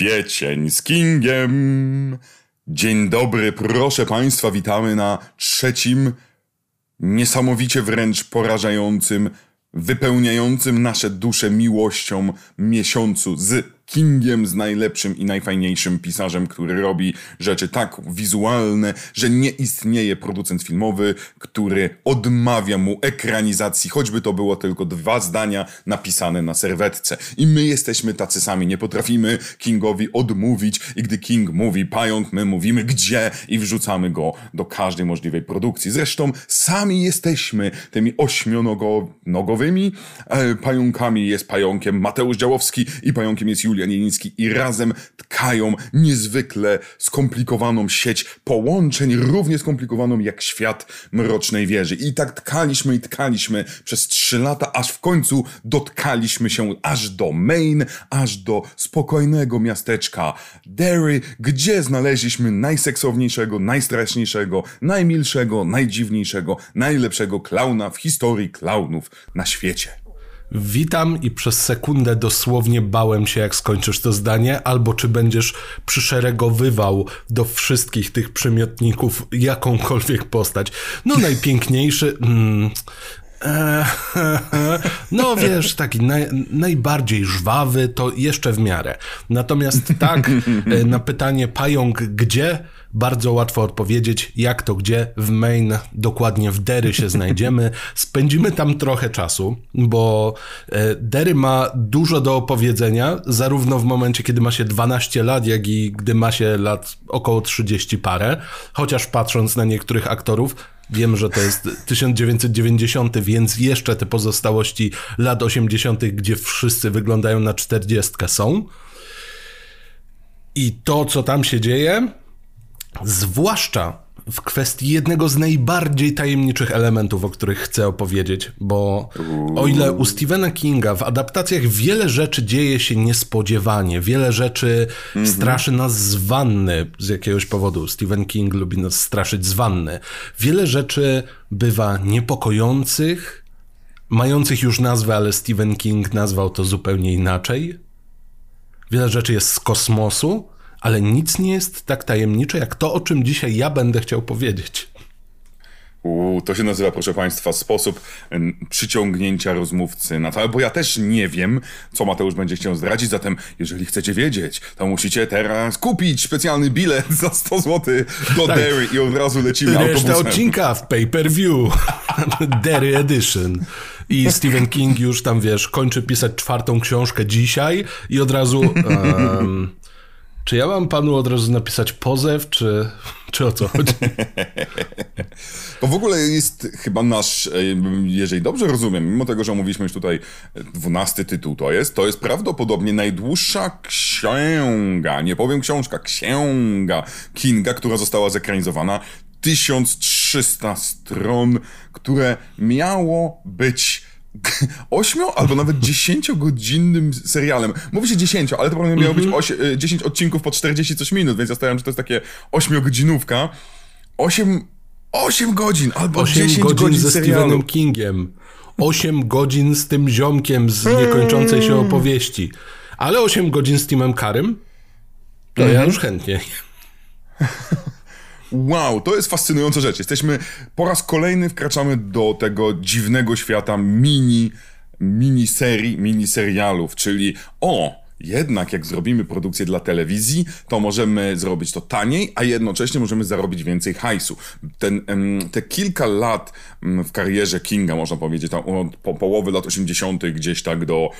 Kwiecień z Kingiem. Dzień dobry, proszę Państwa, witamy na trzecim, niesamowicie wręcz porażającym, wypełniającym nasze dusze miłością miesiącu z Kingiem z najlepszym i najfajniejszym pisarzem, który robi rzeczy tak wizualne, że nie istnieje producent filmowy, który odmawia mu ekranizacji, choćby to było tylko dwa zdania napisane na serwetce. I my jesteśmy tacy sami, nie potrafimy Kingowi odmówić i gdy King mówi pająk, my mówimy gdzie i wrzucamy go do każdej możliwej produkcji. Zresztą sami jesteśmy tymi ośmionogowymi e, pająkami. Jest pająkiem Mateusz Działowski i pająkiem jest Julia Julian i razem tkają niezwykle skomplikowaną sieć połączeń, równie skomplikowaną jak świat Mrocznej Wieży. I tak tkaliśmy i tkaliśmy przez trzy lata, aż w końcu dotkaliśmy się aż do Maine, aż do spokojnego miasteczka Derry, gdzie znaleźliśmy najseksowniejszego, najstraszniejszego, najmilszego, najdziwniejszego, najlepszego klauna w historii klaunów na świecie. Witam i przez sekundę dosłownie bałem się, jak skończysz to zdanie, albo czy będziesz przyszeregowywał do wszystkich tych przymiotników jakąkolwiek postać. No, najpiękniejszy. Mm, no wiesz, taki naj, najbardziej żwawy to jeszcze w miarę. Natomiast tak, e, na pytanie pająk gdzie, bardzo łatwo odpowiedzieć, jak to gdzie. W Maine, dokładnie w Derry się znajdziemy. Spędzimy tam trochę czasu, bo e, Derry ma dużo do opowiedzenia, zarówno w momencie, kiedy ma się 12 lat, jak i gdy ma się lat około 30 parę. Chociaż patrząc na niektórych aktorów, Wiem, że to jest 1990, więc jeszcze te pozostałości lat 80., gdzie wszyscy wyglądają na 40 są. I to, co tam się dzieje, Zwłaszcza w kwestii jednego z najbardziej tajemniczych elementów, o których chcę opowiedzieć, bo o ile u Stephena Kinga w adaptacjach wiele rzeczy dzieje się niespodziewanie, wiele rzeczy mm -hmm. straszy nas z wanny z jakiegoś powodu. Stephen King lubi nas straszyć z wanny. Wiele rzeczy bywa niepokojących, mających już nazwę, ale Stephen King nazwał to zupełnie inaczej. Wiele rzeczy jest z kosmosu, ale nic nie jest tak tajemnicze jak to, o czym dzisiaj ja będę chciał powiedzieć. Uu, to się nazywa, proszę Państwa, sposób przyciągnięcia rozmówcy na to, bo ja też nie wiem, co Mateusz będzie chciał zdradzić, zatem jeżeli chcecie wiedzieć, to musicie teraz kupić specjalny bilet za 100 zł do tak. Derry i od razu lecimy Reszta autobusem. odcinka w pay-per-view. Derry Edition. I Stephen King już tam, wiesz, kończy pisać czwartą książkę dzisiaj i od razu... Um, czy ja mam panu od razu napisać pozew, czy, czy o co chodzi? To w ogóle jest chyba nasz, e, jeżeli dobrze rozumiem, mimo tego, że omówiliśmy już tutaj dwunasty tytuł to jest, to jest prawdopodobnie najdłuższa księga, nie powiem książka, księga Kinga, która została zekranizowana. 1300 stron, które miało być 8 albo nawet 10-godzinnym serialem. Mówi się 10, ale to pewnie miało być 8, mhm. 10 e, odcinków po 40 coś minut, więc ja stawiam, że to jest takie 8-godzinówka. 8, 8 godzin albo 8 10 godzin, godzin ze serialu. Stephenem Kingiem. 8 godzin z tym ziomkiem z niekończącej się opowieści. Ale 8 godzin z Timem Karym? To ja mhm. już chętnie. Wow, to jest fascynująca rzecz. Jesteśmy po raz kolejny wkraczamy do tego dziwnego świata mini, mini serii, mini serialów, czyli o, jednak jak zrobimy produkcję dla telewizji, to możemy zrobić to taniej, a jednocześnie możemy zarobić więcej hajsu. Ten, te kilka lat w karierze Kinga, można powiedzieć, tam od po połowy lat 80. gdzieś tak do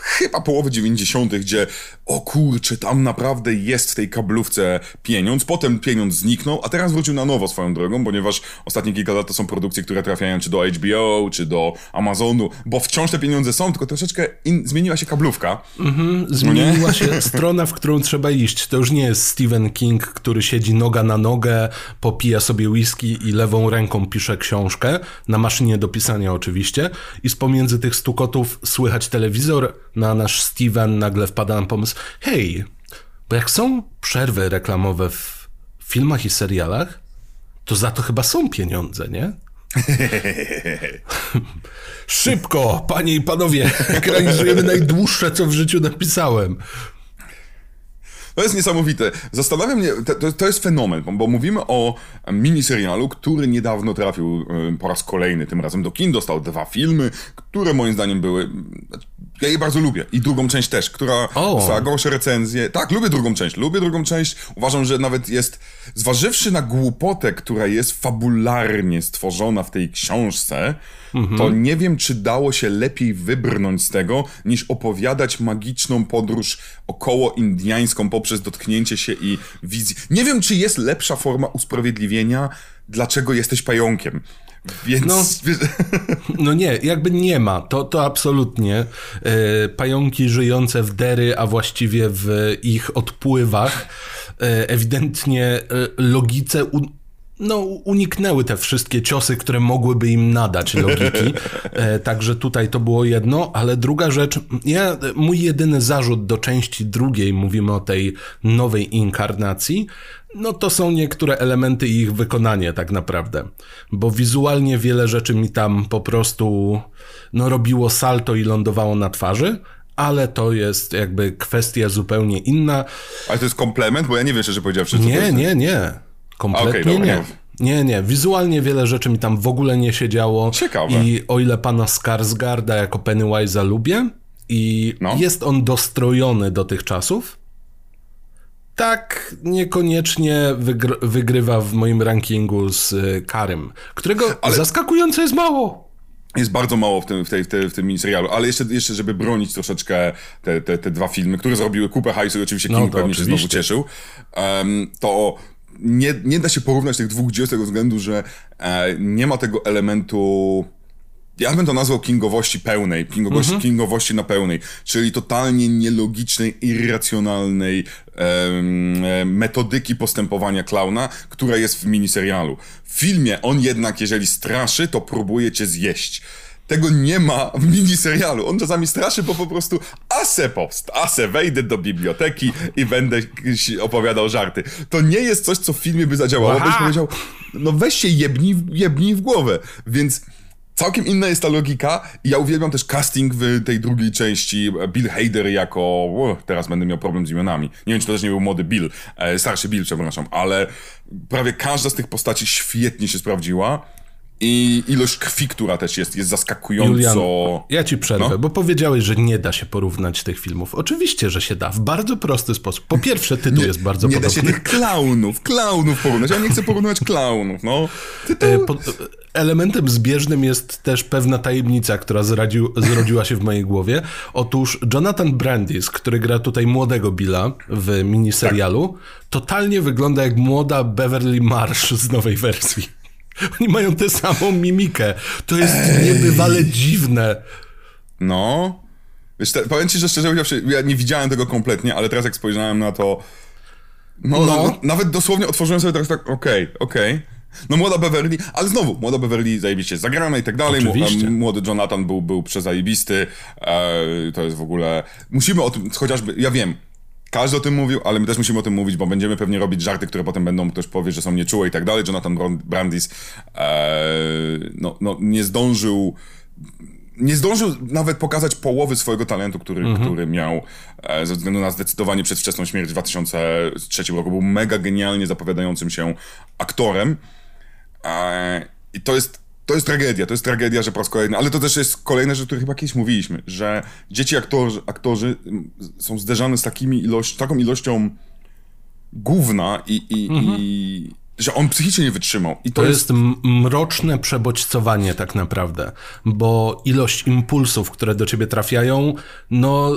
chyba połowy 90., gdzie o kurczę, tam naprawdę jest w tej kablówce pieniądz. Potem pieniądz zniknął, a teraz wrócił na nowo swoją drogą, ponieważ ostatnie kilka lat to są produkcje, które trafiają czy do HBO, czy do Amazonu, bo wciąż te pieniądze są, tylko troszeczkę in, zmieniła się kablówka. Mhm, zmieniła się strona, w którą trzeba iść. To już nie jest Stephen King, który siedzi noga na nogę, popija sobie whisky i lewą ręką pisze książkę, na maszynie do pisania oczywiście, i z pomiędzy tych stukotów słychać telewizor, na nasz Steven nagle wpada na pomysł, hej, bo jak są przerwy reklamowe w filmach i serialach, to za to chyba są pieniądze, nie? Szybko, panie i panowie, ekranizujemy najdłuższe, co w życiu napisałem. To jest niesamowite. Zastanawia mnie, to, to jest fenomen, bo mówimy o miniserialu, który niedawno trafił y, po raz kolejny, tym razem do kin, dostał dwa filmy, które moim zdaniem były ja je bardzo lubię. I drugą część też, która dostała gorsze recenzje. Tak, lubię drugą część. Lubię drugą część. Uważam, że nawet jest, zważywszy na głupotę, która jest fabularnie stworzona w tej książce, mhm. to nie wiem, czy dało się lepiej wybrnąć z tego, niż opowiadać magiczną podróż około indiańską poprzez dotknięcie się i wizję. Nie wiem, czy jest lepsza forma usprawiedliwienia, dlaczego jesteś pająkiem. Więc... No, no nie, jakby nie ma. To, to absolutnie. E, pająki żyjące w dery, a właściwie w ich odpływach, e, ewidentnie e, logice no, uniknęły te wszystkie ciosy, które mogłyby im nadać logiki. E, także tutaj to było jedno, ale druga rzecz, ja, mój jedyny zarzut do części drugiej, mówimy o tej nowej inkarnacji, no to są niektóre elementy i ich wykonanie tak naprawdę. Bo wizualnie wiele rzeczy mi tam po prostu no, robiło salto i lądowało na twarzy, ale to jest jakby kwestia zupełnie inna. Ale to jest komplement? Bo ja nie wiem, że powiedziawszy. Nie, nie, nie. Kompletnie okay, nie. Nie, nie. Wizualnie wiele rzeczy mi tam w ogóle nie się działo. Ciekawe. I o ile pana Skarsgarda jako Pennywise'a lubię i no. jest on dostrojony do tych czasów, tak niekoniecznie wygr wygrywa w moim rankingu z y, Karym, którego Ale... zaskakująco jest mało. Jest bardzo mało w tym, w tej, w, tej, w tym miniserialu, ale jeszcze, jeszcze, żeby bronić troszeczkę te, te, te dwa filmy, które zrobiły kupę hajsu i oczywiście no King no, pewnie oczywiście. się znowu cieszył, um, to nie, nie da się porównać tych dwóch dzieł z tego względu, że e, nie ma tego elementu ja bym to nazwał kingowości pełnej, kingowości, mhm. kingowości na pełnej, czyli totalnie nielogicznej, irracjonalnej e, metodyki postępowania klauna, która jest w miniserialu. W filmie on jednak, jeżeli straszy, to próbuje cię zjeść. Tego nie ma w miniserialu. On czasami straszy, bo po prostu ase post, ase wejdę do biblioteki i będę opowiadał żarty. To nie jest coś, co w filmie by zadziałało, byś powiedział, no weź się jebnij, jebnij w głowę. Więc Całkiem inna jest ta logika ja uwielbiam też casting w tej drugiej części. Bill Hader jako... Teraz będę miał problem z imionami. Nie wiem, czy to też nie był młody Bill, e, starszy Bill, przepraszam, ale prawie każda z tych postaci świetnie się sprawdziła. I ilość krwi, która też jest, jest zaskakująco. Julian, ja ci przerwę, no? bo powiedziałeś, że nie da się porównać tych filmów. Oczywiście, że się da, w bardzo prosty sposób. Po pierwsze, tytuł nie, jest bardzo nie podobny. Nie da się tych klaunów, klaunów porównać. Ja nie chcę porównywać klaunów, no. Tytuł... E, elementem zbieżnym jest też pewna tajemnica, która zradził, zrodziła się w mojej głowie. Otóż Jonathan Brandis, który gra tutaj młodego Billa w miniserialu, tak. totalnie wygląda jak młoda Beverly Marsh z nowej wersji. Oni mają tę samą mimikę. To jest Ej. niebywale dziwne. No. Wiesz, te, powiem ci, że szczerze mówiąc, ja nie widziałem tego kompletnie, ale teraz jak spojrzałem na to. No, no. no nawet dosłownie otworzyłem sobie teraz tak, okej, okay, okej. Okay. No młoda Beverly, ale znowu, młoda Beverly zajebiście zagrana i tak dalej. Oczywiście. Młody Jonathan był, był przezajebisty. E, to jest w ogóle... Musimy o tym, chociażby, ja wiem, każdy o tym mówił, ale my też musimy o tym mówić, bo będziemy pewnie robić żarty, które potem będą, ktoś powie, że są nieczułe i tak dalej. Jonathan Brandis e, no, no, nie zdążył nie zdążył nawet pokazać połowy swojego talentu, który, mhm. który miał e, ze względu na zdecydowanie przedwczesną śmierć w 2003 roku. Był mega genialnie zapowiadającym się aktorem. E, I to jest to jest tragedia, to jest tragedia, że po raz kolejny, ale to też jest kolejna rzecz, o której chyba kiedyś mówiliśmy, że dzieci aktorzy, aktorzy są zderzane z takimi ilość, taką ilością gówna i, i, mhm. i że on psychicznie nie wytrzymał. I to, to jest... jest mroczne przebodźcowanie tak naprawdę, bo ilość impulsów, które do ciebie trafiają, no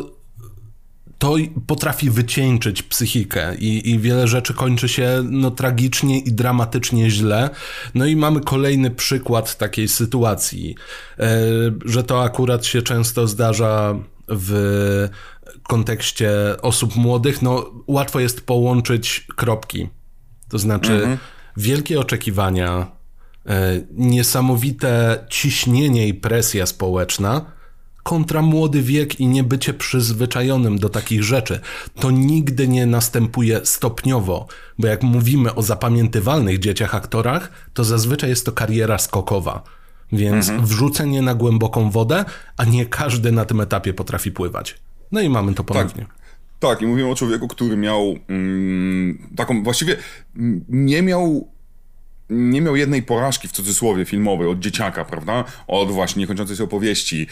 to potrafi wycieńczyć psychikę i, i wiele rzeczy kończy się no, tragicznie i dramatycznie źle. No i mamy kolejny przykład takiej sytuacji, e, że to akurat się często zdarza w kontekście osób młodych. No, łatwo jest połączyć kropki. To znaczy, mhm. wielkie oczekiwania, e, niesamowite ciśnienie i presja społeczna kontra młody wiek i niebycie przyzwyczajonym do takich rzeczy. To nigdy nie następuje stopniowo, bo jak mówimy o zapamiętywalnych dzieciach aktorach, to zazwyczaj jest to kariera skokowa. Więc mhm. wrzucenie na głęboką wodę, a nie każdy na tym etapie potrafi pływać. No i mamy to ponownie. Tak. Tak, i mówimy o człowieku, który miał mm, taką, właściwie mm, nie miał nie miał jednej porażki w cudzysłowie filmowej od dzieciaka, prawda? Od właśnie niekończącej się opowieści.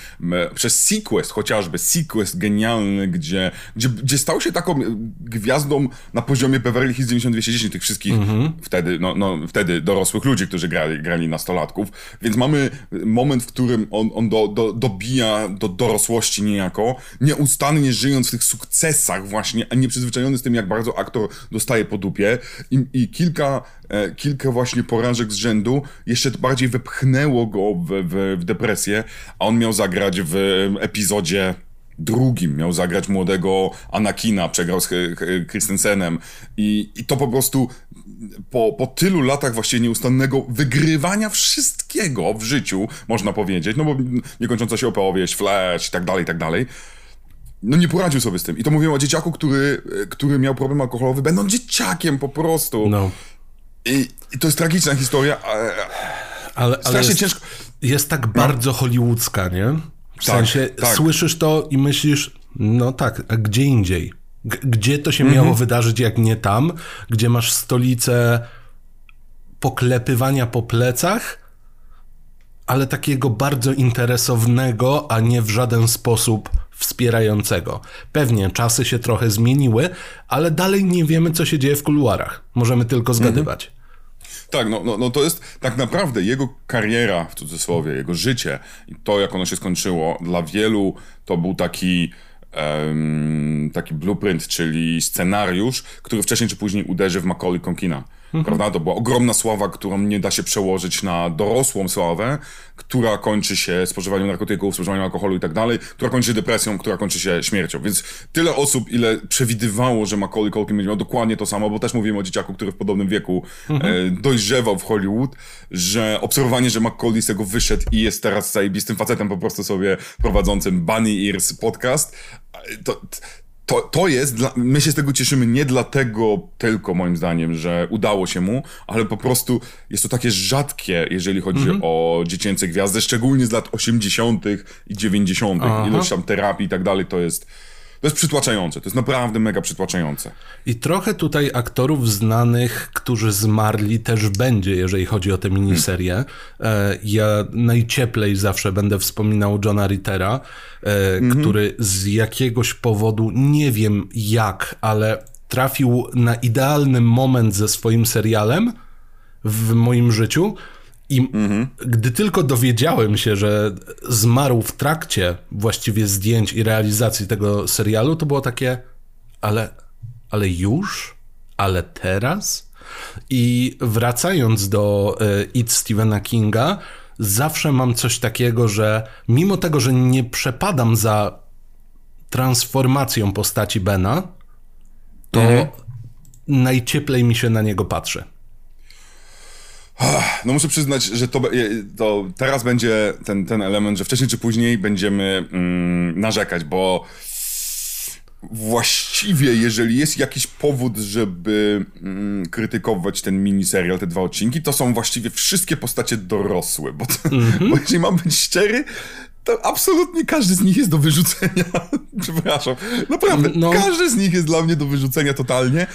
Przez Sequest chociażby, Sequest genialny, gdzie, gdzie, gdzie stał się taką gwiazdą na poziomie Beverly Hills 9210 tych wszystkich mm-hmm. wtedy, no, no, wtedy dorosłych ludzi, którzy grali, grali nastolatków. Więc mamy moment, w którym on, on do, do, dobija do dorosłości niejako, nieustannie żyjąc w tych sukcesach właśnie, a nieprzyzwyczajony z tym, jak bardzo aktor dostaje po dupie. I, i kilka, e, kilka właśnie porażek z rzędu jeszcze bardziej wepchnęło go w, w, w depresję, a on miał zagrać w epizodzie drugim miał zagrać młodego Anakina, przegrał z Christensenem i, i to po prostu po, po tylu latach właściwie nieustannego wygrywania wszystkiego w życiu, można powiedzieć, no bo niekończąca się opowieść, Flash i tak dalej, i tak dalej, no nie poradził sobie z tym. I to mówię o dzieciaku, który, który miał problem alkoholowy, będąc dzieciakiem po prostu. No. I, I, to jest tragiczna historia. Ale, ale strasznie jest, ciężko. Jest tak no. bardzo hollywoodzka, nie? W tak, sensie tak. słyszysz to i myślisz, no tak, a gdzie indziej? G gdzie to się mhm. miało wydarzyć, jak nie tam? Gdzie masz stolicę poklepywania po plecach, ale takiego bardzo interesownego, a nie w żaden sposób wspierającego. Pewnie czasy się trochę zmieniły, ale dalej nie wiemy, co się dzieje w kuluarach. Możemy tylko zgadywać. Mhm. Tak, no, no, no to jest tak naprawdę jego kariera, w cudzysłowie, jego życie i to, jak ono się skończyło, dla wielu to był taki um, taki blueprint, czyli scenariusz, który wcześniej czy później uderzy w Macaulay Konkina. Mhm. Prawda? To była ogromna sława, którą nie da się przełożyć na dorosłą sławę, która kończy się spożywaniem narkotyków, spożywaniem alkoholu i tak dalej, która kończy się depresją, która kończy się śmiercią. Więc tyle osób, ile przewidywało, że Macaulay Culkin będzie miał dokładnie to samo, bo też mówimy o dzieciaku, który w podobnym wieku mhm. e, dojrzewał w Hollywood, że obserwowanie, że Macaulay z tego wyszedł i jest teraz zajebistym facetem po prostu sobie prowadzącym Bunny Ears podcast, to, to, to jest, dla, my się z tego cieszymy nie dlatego tylko, moim zdaniem, że udało się mu, ale po prostu jest to takie rzadkie, jeżeli chodzi mm -hmm. o dziecięce gwiazdy, szczególnie z lat 80. i 90. Aha. Ilość tam terapii i tak dalej, to jest to jest przytłaczające, to jest naprawdę mega przytłaczające. I trochę tutaj aktorów znanych, którzy zmarli też będzie, jeżeli chodzi o tę miniserię. Hmm. Ja najcieplej zawsze będę wspominał Johna Rittera, hmm. który z jakiegoś powodu, nie wiem jak, ale trafił na idealny moment ze swoim serialem w moim życiu i mhm. gdy tylko dowiedziałem się, że zmarł w trakcie właściwie zdjęć i realizacji tego serialu, to było takie, ale, ale już? Ale teraz? I wracając do y, It Stephena Kinga, zawsze mam coś takiego, że mimo tego, że nie przepadam za transformacją postaci Bena, to mhm. najcieplej mi się na niego patrzy. No muszę przyznać, że to, to teraz będzie ten, ten element, że wcześniej czy później będziemy mm, narzekać, bo właściwie, jeżeli jest jakiś powód, żeby mm, krytykować ten miniserial, te dwa odcinki, to są właściwie wszystkie postacie dorosłe, bo, to, mm -hmm. bo jeżeli mam być szczery, absolutnie każdy z nich jest do wyrzucenia. Przepraszam. Naprawdę, no. każdy z nich jest dla mnie do wyrzucenia totalnie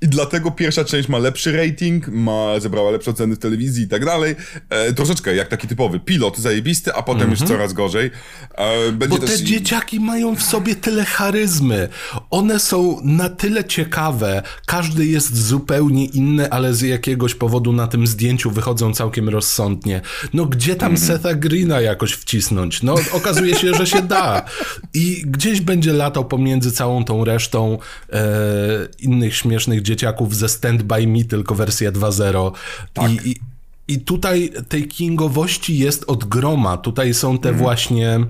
i dlatego pierwsza część ma lepszy rating, ma, zebrała lepsze oceny w telewizji i tak dalej. E, troszeczkę jak taki typowy pilot zajebisty, a potem mm -hmm. już mhm. coraz gorzej. E, Bo też... te dzieciaki mają w sobie tyle charyzmy. One są na tyle ciekawe. Każdy jest zupełnie inny, ale z jakiegoś powodu na tym zdjęciu wychodzą całkiem rozsądnie. No gdzie tam mm -hmm. Setha Greena jakoś wcisnąć? No okazuje się, że się da. I gdzieś będzie latał pomiędzy całą tą resztą e, innych śmiesznych dzieciaków ze Stand By Me, tylko wersja 2.0. Tak. I, i, I tutaj tej kingowości jest od groma. Tutaj są te mhm. właśnie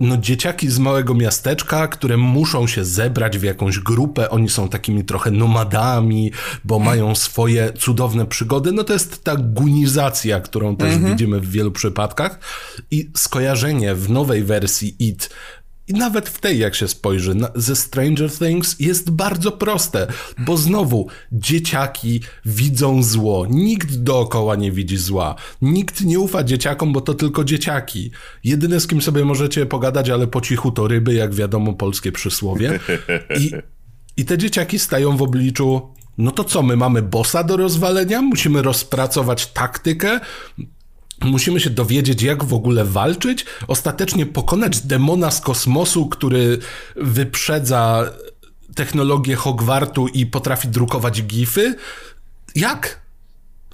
no, dzieciaki z małego miasteczka, które muszą się zebrać w jakąś grupę, oni są takimi trochę nomadami, bo mają swoje cudowne przygody. No to jest ta gunizacja, którą też mhm. widzimy w wielu przypadkach. I skojarzenie w nowej wersji IT I nawet w tej, jak się spojrzy, na, ze Stranger Things jest bardzo proste, bo znowu dzieciaki widzą zło. Nikt dookoła nie widzi zła. Nikt nie ufa dzieciakom, bo to tylko dzieciaki. Jedyne, z kim sobie możecie pogadać, ale po cichu to ryby, jak wiadomo, polskie przysłowie. I, i te dzieciaki stają w obliczu no to co, my mamy bossa do rozwalenia? Musimy rozpracować taktykę? Musimy się dowiedzieć, jak w ogóle walczyć, ostatecznie pokonać demona z kosmosu, który wyprzedza technologię Hogwartu i potrafi drukować gify. Jak?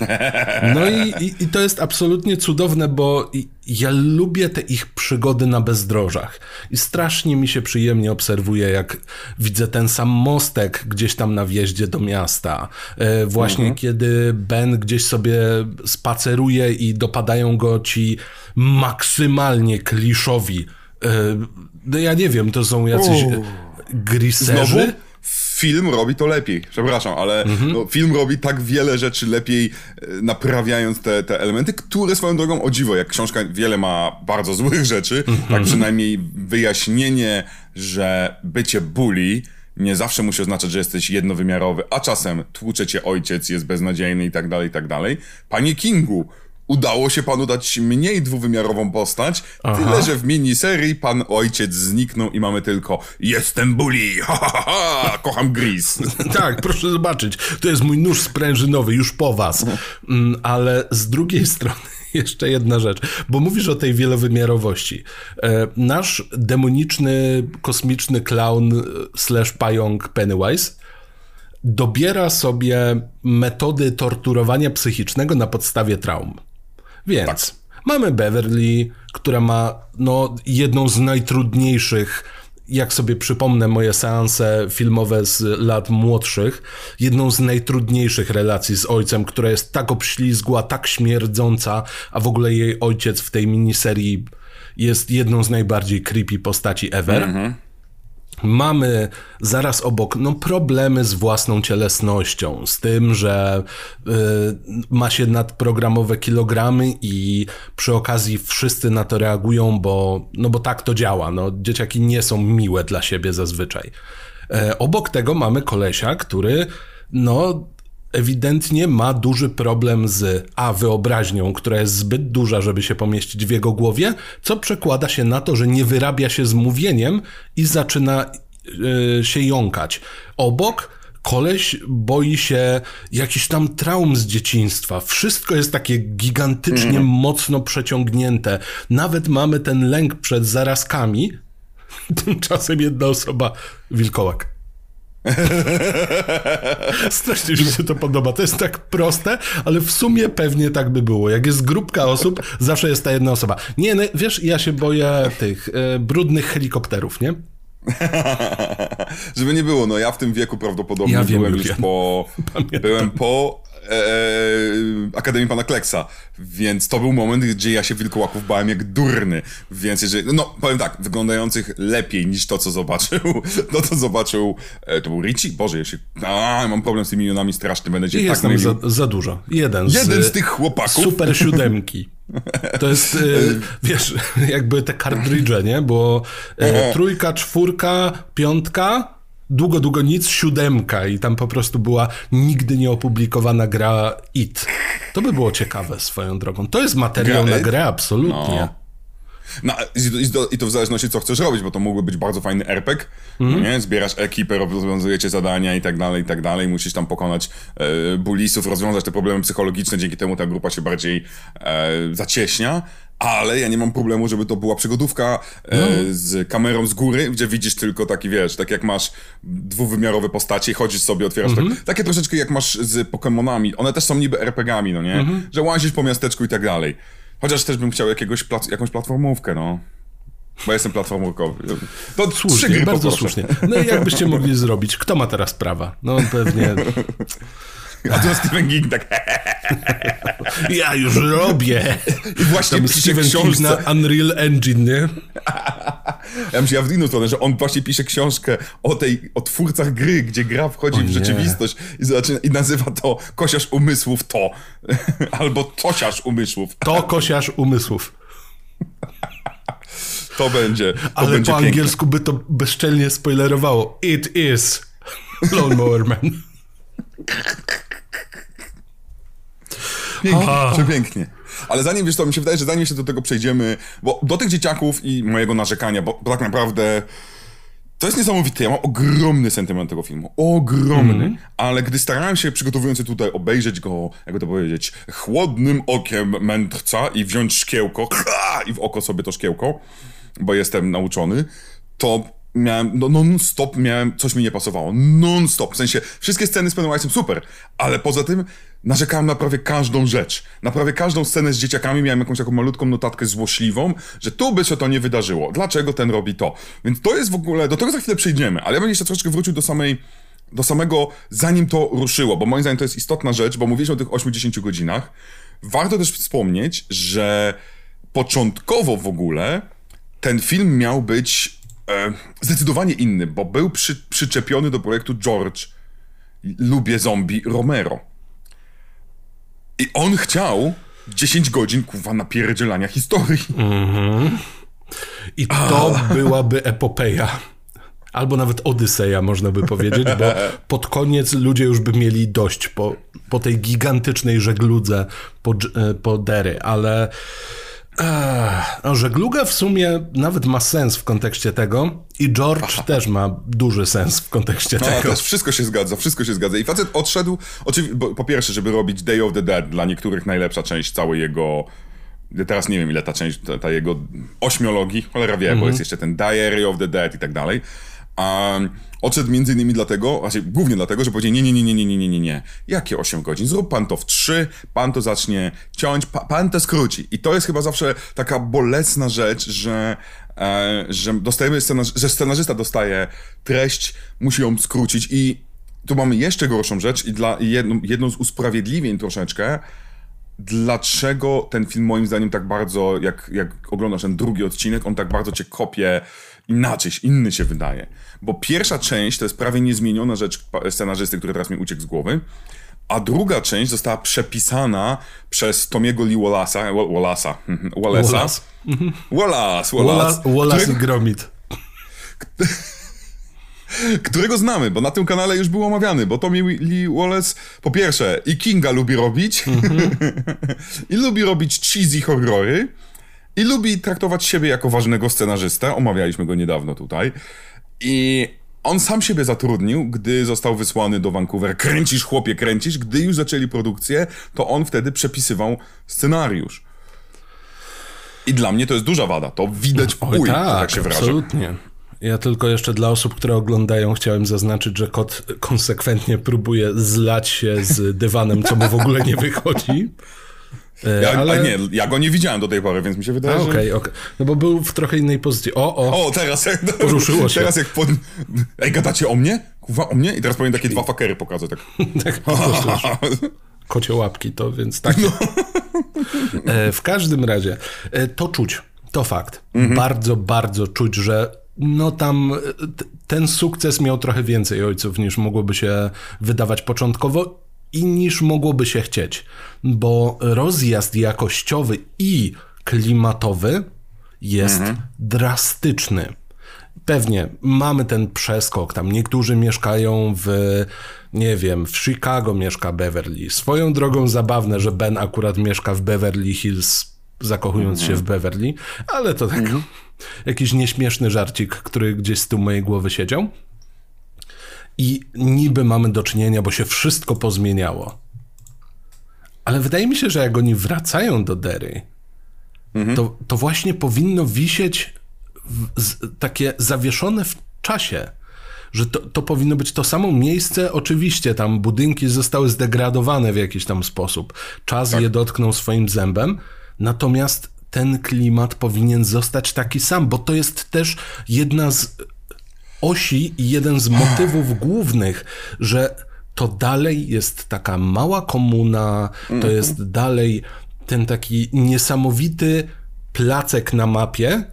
No i, i, i, to jest absolutnie cudowne, bo ja lubię te ich przygody na bezdrożach. I strasznie mi się przyjemnie obserwuje, jak widzę ten sam mostek gdzieś tam na wjeździe do miasta. E, właśnie mhm. kiedy Ben gdzieś sobie spaceruje i dopadają go ci maksymalnie kliszowi. E, no ja nie wiem, to są jacyś griserzy. Znowu? Film robi to lepiej. Przepraszam, ale mhm. no, film robi tak wiele rzeczy lepiej, e, naprawiając te, te elementy, które swoją drogą o dziwo, jak książka wiele ma bardzo złych rzeczy, tak mhm. tak przynajmniej wyjaśnienie, że bycie bully nie zawsze musi oznaczać, że jesteś jednowymiarowy, a czasem tłucze cię ojciec, jest beznadziejny i tak dalej, i tak dalej. Panie Kingu, udało się panu dać mniej dwuwymiarową postać, Aha. tyle że w miniserii pan ojciec zniknął i mamy tylko jestem bully, ha, ha, ha, kocham Gris. tak, proszę zobaczyć, to jest mój nóż sprężynowy, już po was. Mm, ale z drugiej strony jeszcze jedna rzecz, bo mówisz o tej wielowymiarowości. E, nasz demoniczny, kosmiczny clown e, slash pająk Pennywise dobiera sobie metody torturowania psychicznego na podstawie traum. Więc tak. mamy Beverly, która ma no, jedną z najtrudniejszych jak sobie przypomnę moje seanse filmowe z lat młodszych, jedną z najtrudniejszych relacji z ojcem, która jest tak obślizgła, tak śmierdząca, a w ogóle jej ojciec w tej miniserii jest jedną z najbardziej creepy postaci ever. Mm -hmm. Mamy zaraz obok no, problemy z własną cielesnością, z tym, że y, ma się nadprogramowe kilogramy i przy okazji wszyscy na to reagują, bo, no, bo tak to działa. No, dzieciaki nie są miłe dla siebie zazwyczaj. E, obok tego mamy kolesia, który no, ewidentnie ma duży problem z A wyobraźnią, która jest zbyt duża, żeby się pomieścić w jego głowie, co przekłada się na to, że nie wyrabia się z mówieniem i zaczyna yy, się jąkać. Obok koleś boi się jakichś tam traum z dzieciństwa. Wszystko jest takie gigantycznie mm. mocno przeciągnięte. Nawet mamy ten lęk przed zarazkami. Tymczasem jedna osoba wilkołak. Strasznie mi się to podoba. To jest tak proste, ale w sumie pewnie tak by było. Jak jest grupka osób, zawsze jest ta jedna osoba. Nie, no, wiesz, ja się boję tych e, brudnych helikopterów, nie? Żeby nie było, no ja w tym wieku prawdopodobnie ja byłem już po. Pamiętam. Byłem po Akademii Pana Kleksa, więc to był moment, gdzie ja się wilkołaków bałem jak durny, więc jeżeli, no powiem tak, wyglądających lepiej niż to, co zobaczył, to, co zobaczył, e, to był Richie? Boże, ja się, a, mam problem z tymi imionami straszny, będę cię Jest tak za, za dużo. Jeden z, Jeden z tych chłopaków. Super siódemki. To jest, wiesz, jakby te kartridże, nie? Bo e, trójka, czwórka, piątka, długo, długo nic, siódemka i tam po prostu była nigdy nie opublikowana gra IT. To by było ciekawe swoją drogą. To jest materiał gra na grę, absolutnie. No. No, i, to, i to w zależności co chcesz robić, bo to mógłby być bardzo fajny RPG, mm. nie? Zbierasz ekipę, rozwiązujecie zadania i tak dalej, i tak dalej. Musisz tam pokonać e, bulisów, rozwiązać te problemy psychologiczne, dzięki temu ta grupa się bardziej e, zacieśnia. Ale ja nie mam problemu, żeby to była przygodówka e, no. z kamerą z góry, gdzie widzisz tylko taki, wiesz, tak jak masz dwuwymiarowe postacie, chodzisz sobie, otwierasz mm -hmm. tak, mhm. takie troszeczkę jak masz z Pokémonami. One też są niby RPGami, no nie? Mm -hmm. Że łazisz po miasteczku i tak dalej. Chociaż też bym chciał jakiegoś plac, jakąś platformówkę, no. Bo jestem platformówkowy. To słusznie, bardzo poproszę. słusznie. No i jakbyście mogli zrobić? Kto ma teraz prawa? No pewnie... A tu Stephen King tak... ja już robię. I właśnie Tam pisze Stephen książce... na Unreal Engine, nie? ja myślę, ja w inną stronę, że on właśnie pisze książkę o tej, o twórcach gry, gdzie gra wchodzi o w rzeczywistość i, zaczyna, i nazywa to Kosiarz Umysłów to. Albo Tosiarz Umysłów. To Kosiarz Umysłów. To będzie. To Ale będzie po piękne. angielsku by to bezczelnie spoilerowało. It is Lawnmower Man. Pięknie, przepięknie. Ale zanim, wiesz to mi się wydaje, że zanim jeszcze do tego przejdziemy, bo do tych dzieciaków i mojego narzekania, bo, bo tak naprawdę to jest niesamowite. Ja mam ogromny sentyment tego filmu. Ogromny. Ale gdy starałem się, przygotowując się tutaj, obejrzeć go, jakby to powiedzieć, chłodnym okiem mędrca i wziąć szkiełko i w oko sobie to szkiełko, bo jestem nauczony, to miałem, no non-stop miałem, coś mi nie pasowało. Non-stop. W sensie, wszystkie sceny z Pennywise'em super, ale poza tym narzekałem na prawie każdą rzecz. Na prawie każdą scenę z dzieciakami miałem jakąś taką malutką notatkę złośliwą, że tu by się to nie wydarzyło. Dlaczego ten robi to? Więc to jest w ogóle, do tego za chwilę przejdziemy, ale ja bym jeszcze troszeczkę wrócił do samej, do samego, zanim to ruszyło, bo moim zdaniem to jest istotna rzecz, bo mówiliśmy o tych 8-10 godzinach. Warto też wspomnieć, że początkowo w ogóle ten film miał być e, zdecydowanie inny, bo był przy, przyczepiony do projektu George Lubię Zombie Romero. I on chciał 10 godzin, kuwa, napierdzielania historii. I to byłaby epopeja. Albo nawet Odyseja, można by powiedzieć, bo pod koniec ludzie już by mieli dość po, po tej gigantycznej żegludze po, dż- po Dery, ale Ech, no, żegluga w sumie nawet ma sens w kontekście tego i George też ma duży sens w kontekście No, tego. też wszystko się zgadza, wszystko się zgadza. I facet odszedł, oczywi- bo, po pierwsze, żeby robić Day of the Dead, dla niektórych najlepsza część całej jego... Teraz nie wiem, ile ta część, ta, ta jego ośmiologii, cholera wie, bo jest jeszcze ten Diary of the Dead i tak dalej. Um, odszedł między innymi dlatego, znaczy głównie dlatego, że powiedział nie, nie, nie, nie, nie, nie, nie, nie. Jakie 8 godzin? Zrób pan to w 3, pan to zacznie ciąć, pa, pan to skróci. I to jest chyba zawsze taka bolesna rzecz, że, e, że dostajemy scenarzy- że scenarzysta dostaje treść, musi ją skrócić i tu mamy jeszcze gorszą rzecz i dla jedną, jedną z usprawiedliwień troszeczkę, dlaczego ten film moim zdaniem tak bardzo, jak, jak oglądasz ten drugi odcinek, on tak bardzo cię kopie inaczej, inny się wydaje. Bo pierwsza część to jest prawie niezmieniona rzecz scenarzysty, który teraz mi uciekł z głowy, a druga część została przepisana przez Tomiego Lee Wallace'a, Wa- Wallace'a, Wallace'a, Wallace. Wallace, Wallace, Wallace, Wallace i którego, Gromit. którego znamy, bo na tym kanale już był omawiany, bo Tommy Lee Wallace po pierwsze i Kinga lubi robić, i lubi robić cheesy horrory, i lubi traktować siebie jako ważnego scenarzystę, omawialiśmy go niedawno tutaj, i on sam siebie zatrudnił, gdy został wysłany do Vancouver. Kręcisz, chłopie, kręcisz. Gdy już zaczęli produkcję, to on wtedy przepisywał scenariusz. I dla mnie to jest duża wada. To widać w chuj, tak, tak się wyrażę. absolutnie. Ja tylko jeszcze dla osób, które oglądają, chciałem zaznaczyć, że kot konsekwentnie próbuje zlać się z dywanem, co mu w ogóle nie wychodzi. E, Ja, ale... nie, ja go nie widziałem do tej pory, więc mi się wydaje, A, że... Okej, okej. No bo był w trochę innej pozycji. O, o, O, teraz jak... Poruszyło się. Teraz jak pod... Ej, gadacie o mnie? Kuwa, o mnie? I teraz powinien takie dwa fakery pokazać, tak. tak po prostu kocie łapki, to więc tak. No. E, w każdym razie, e, to czuć, to fakt. Mhm. Bardzo, bardzo czuć, że no tam e, ten sukces miał trochę więcej ojców niż mogłoby się wydawać początkowo i niż mogłoby się chcieć, bo rozjazd jakościowy i klimatowy jest drastyczny. Pewnie mamy ten przeskok, tam niektórzy mieszkają w, nie wiem, w Chicago mieszka Beverly. Swoją drogą zabawne, że Ben akurat mieszka w Beverly Hills, zakochując się w Beverly, ale to tak jakiś nieśmieszny żarcik, który gdzieś z tyłu mojej głowy siedział. I niby mamy do czynienia, bo się wszystko pozmieniało. Ale wydaje mi się, że jak oni wracają do Derry, to, to właśnie powinno wisieć w, z, takie zawieszone w czasie. Że to, to powinno być to samo miejsce. Oczywiście tam budynki zostały zdegradowane w jakiś tam sposób. Czas je dotknął swoim zębem. Natomiast ten klimat powinien zostać taki sam, bo to jest też jedna z osi i jeden z motywów głównych, że to dalej jest taka mała komuna, to jest dalej ten taki niesamowity placek na mapie,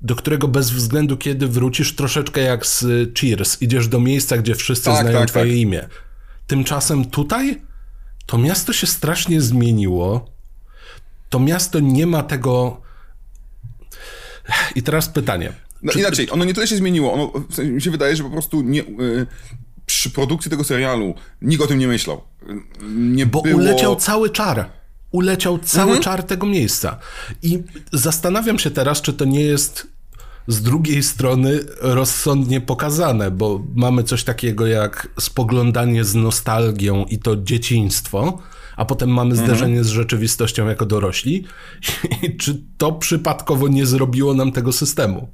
do którego bez względu kiedy wrócisz, troszeczkę jak z Cheers, idziesz do miejsca, gdzie wszyscy Tak, znają tak, twoje tak. imię. Tymczasem tutaj to miasto się strasznie zmieniło. To miasto nie ma tego I teraz pytanie. No, czy... Inaczej, ono nie tyle się zmieniło, ono, w sensie, mi się wydaje, że po prostu nie, y, przy produkcji tego serialu nikt o tym nie myślał. Nie Bo było... uleciał cały czar. Uleciał cały mhm. czar tego miejsca. I zastanawiam się teraz, czy to nie jest z drugiej strony rozsądnie pokazane, bo mamy coś takiego jak spoglądanie z nostalgią i to dzieciństwo, a potem mamy mhm. zderzenie z rzeczywistością jako dorośli. I czy to przypadkowo nie zrobiło nam tego systemu?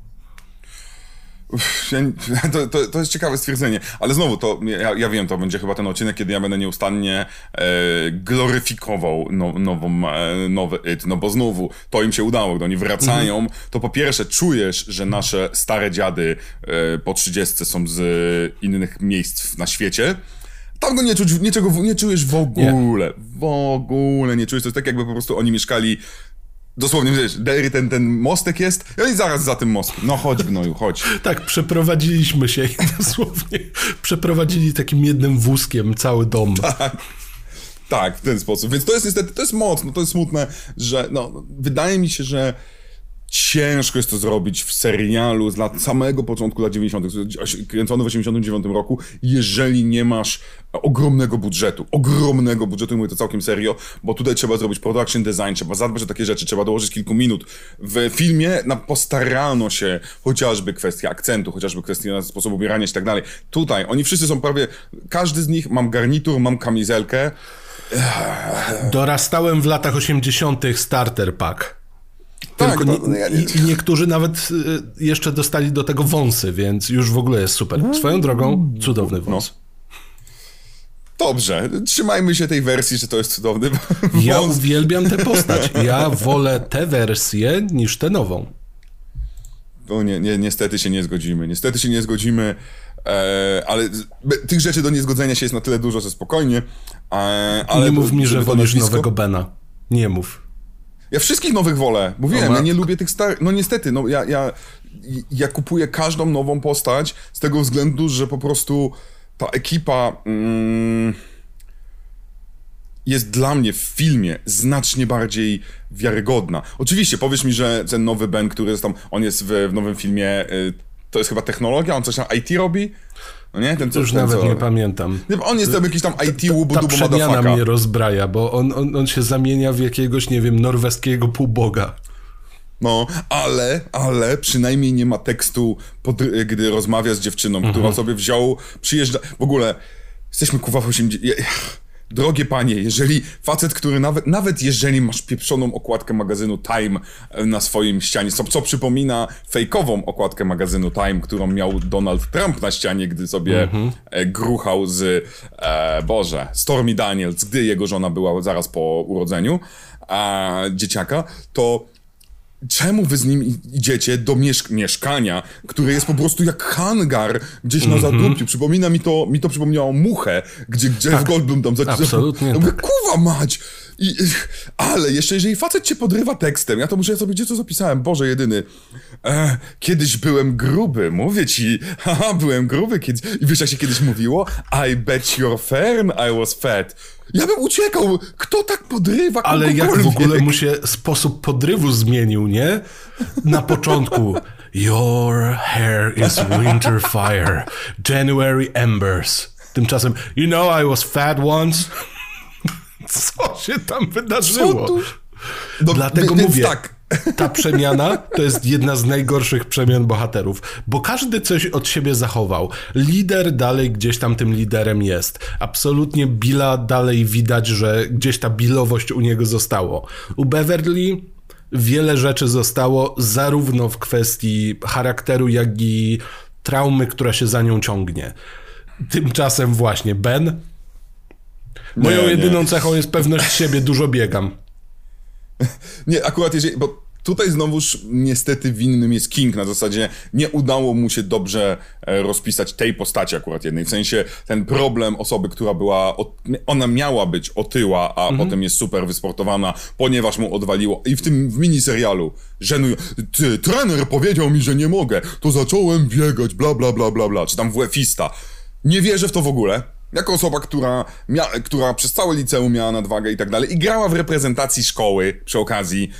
To, to, to, jest ciekawe stwierdzenie, ale znowu to, ja, ja, wiem, to będzie chyba ten odcinek, kiedy ja będę nieustannie e, gloryfikował no, nową, e, nowy It, no bo znowu to im się udało, gdy oni wracają, mhm. to po pierwsze czujesz, że nasze stare dziady e, po 30 są z innych miejsc na świecie, tam go nie, czuć, niczego, nie czujesz w ogóle, nie. w ogóle nie czujesz, to jest tak jakby po prostu oni mieszkali Dosłownie, wiesz, Derry, ten, ten mostek jest i oni zaraz za tym mostkiem. No chodź, gnoju, chodź. tak, przeprowadziliśmy się i dosłownie przeprowadzili takim jednym wózkiem cały dom. Tak. Tak, w ten sposób. Więc to jest niestety, to jest mocno, to jest smutne, że no, wydaje mi się, że Ciężko jest to zrobić w serialu z lat samego początku lat 90., kręcony w 89 roku, jeżeli nie masz ogromnego budżetu. Ogromnego budżetu, mówię to całkiem serio, bo tutaj trzeba zrobić production design, trzeba zadbać o takie rzeczy, trzeba dołożyć kilku minut. W filmie na postarano się chociażby kwestia akcentu, chociażby kwestia sposobu ubierania się i tak dalej. Tutaj oni wszyscy są prawie, każdy z nich, mam garnitur, mam kamizelkę. Dorastałem w latach 80. starter pack. Tak, Tylko no, no, ja nie... i, niektórzy nawet y, jeszcze dostali do tego wąsy, więc już w ogóle jest super. Swoją drogą, cudowny no. wąs. No. Dobrze, trzymajmy się tej wersji, że to jest cudowny wąs. Ja uwielbiam tę postać. Ja wolę tę wersję niż tę nową. No nie, nie, niestety się nie zgodzimy. Niestety się nie zgodzimy, e, ale tych rzeczy do niezgodzenia się jest na tyle dużo, że spokojnie. E, ale nie mów mi, że wolisz nowego Bena. Nie mów. Ja wszystkich nowych wolę. Mówiłem, ja nie lubię tych starych. No niestety, no ja, ja, ja kupuję każdą nową postać z tego względu, że po prostu ta ekipa mm, jest dla mnie w filmie znacznie bardziej wiarygodna. Oczywiście, powiesz mi, że ten nowy Ben, który jest tam, on jest w, w nowym filmie, y, to jest chyba technologia, on coś tam IT robi? No nie? Ten, co, Już ten, nawet co... nie pamiętam. On jest tam jakiś tam IT łubu Ta przemiana mnie rozbraja, bo on, on, on się zamienia w jakiegoś, nie wiem, norweskiego półboga. No, ale, ale przynajmniej nie ma tekstu, pod, gdy rozmawia z dziewczyną, mhm. która sobie wziął, przyjeżdża... W ogóle, jesteśmy kuwa w 80... Drogie panie, jeżeli facet, który nawet, nawet jeżeli masz pieprzoną okładkę magazynu Time e, na swoim ścianie, co, co przypomina fejkową okładkę magazynu Time, którą miał Donald Trump na ścianie, gdy sobie mm-hmm. gruchał z, e, Boże, Stormy Daniels, gdy jego żona była zaraz po urodzeniu e, dzieciaka, to czemu wy z nim idziecie do mieszk mieszkania, które jest po prostu jak hangar gdzieś na mm -hmm. Przypomina mi to, mi to przypomniało muchę, gdzie Jeff tak, Goldblum tam zaczyna. Absolutnie. Mówię, tak. kuwa mać! I, ale jeszcze jeżeli facet cię podrywa tekstem, ja to muszę sobie gdzie to zapisałem, Boże jedyny. E, kiedyś byłem gruby, mówię ci, haha, byłem gruby kiedyś. I wiesz jak się kiedyś mówiło? I bet your fern I was fat. Ja bym uciekał! Kto tak podrywa Ale jak w ogóle mu się sposób podrywu zmienił, nie? Na początku Your hair is winter fire, January embers. Tymczasem, you know I was fat once? Co się tam wydarzyło? No, Dlatego mówię, tak. Ta przemiana to jest jedna z najgorszych przemian bohaterów, bo każdy coś od siebie zachował. Lider dalej gdzieś tam tym liderem jest. Absolutnie Billa dalej widać, że gdzieś ta bilowość u niego zostało. U Beverly wiele rzeczy zostało, zarówno w kwestii charakteru, jak i traumy, która się za nią ciągnie. Tymczasem właśnie Ben Moją nie, jedyną nie. cechą jest pewność siebie, dużo biegam. Nie, akurat jeżeli, bo tutaj znowuż niestety winnym jest King, na zasadzie nie udało mu się dobrze e, rozpisać tej postaci akurat jednej, w sensie ten problem osoby, która była, ona miała być otyła, a mhm. potem jest super wysportowana, ponieważ mu odwaliło i w tym w miniserialu żenują, ty, trener powiedział mi, że nie mogę, to zacząłem biegać, bla bla bla bla bla, czy tam WF-ista. Nie wierzę w to w ogóle. Jako osoba, która, mia- która przez całe liceum miała nadwagę i tak dalej i grała w reprezentacji szkoły przy okazji,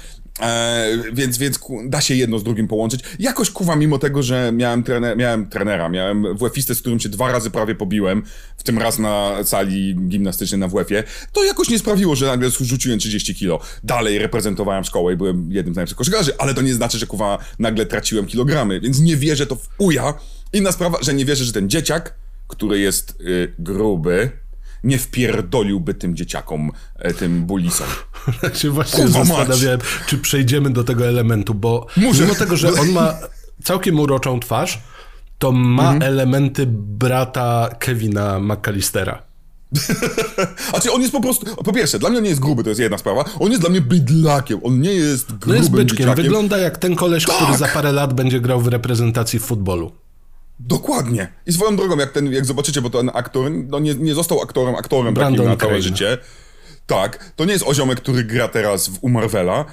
E, więc, więc ku, da się jedno z drugim połączyć. Jakoś kuwa, mimo tego, że miałem, trener, miałem trenera, miałem WF-istę, z którym się dwa razy prawie pobiłem, w tym raz na sali gimnastycznej na WF-ie, to jakoś nie sprawiło, że nagle rzuciłem 30 kilo. Dalej reprezentowałem szkołę i byłem jednym z najlepszych koszykarzy, ale to nie znaczy, że kuwa nagle traciłem kilogramy, więc nie wierzę to w uja. Inna sprawa, że nie wierzę, że ten dzieciak, który jest y, gruby, nie wpierdoliłby tym dzieciakom, e, tym bulisom. Ja się właśnie Kurwa zastanawiałem, mać. czy przejdziemy do tego elementu, bo Muszę. mimo tego, że on ma całkiem uroczą twarz, to ma mhm. elementy brata Kevina McAllistera. A czy on jest po prostu. Po pierwsze, dla mnie on nie jest gruby, to jest jedna sprawa. On jest dla mnie bydlakiem. On nie jest grubym No jest byczkiem. Dzieciakiem. Wygląda jak ten koleś, tak. który za parę lat będzie grał w reprezentacji w futbolu. Dokładnie. I swoją drogą, jak, ten, jak zobaczycie, bo ten aktor no nie, nie został aktorem, aktorem Brandon takim na całe Crane. życie. Tak, to nie jest oziomek, który gra teraz w, u Marvela,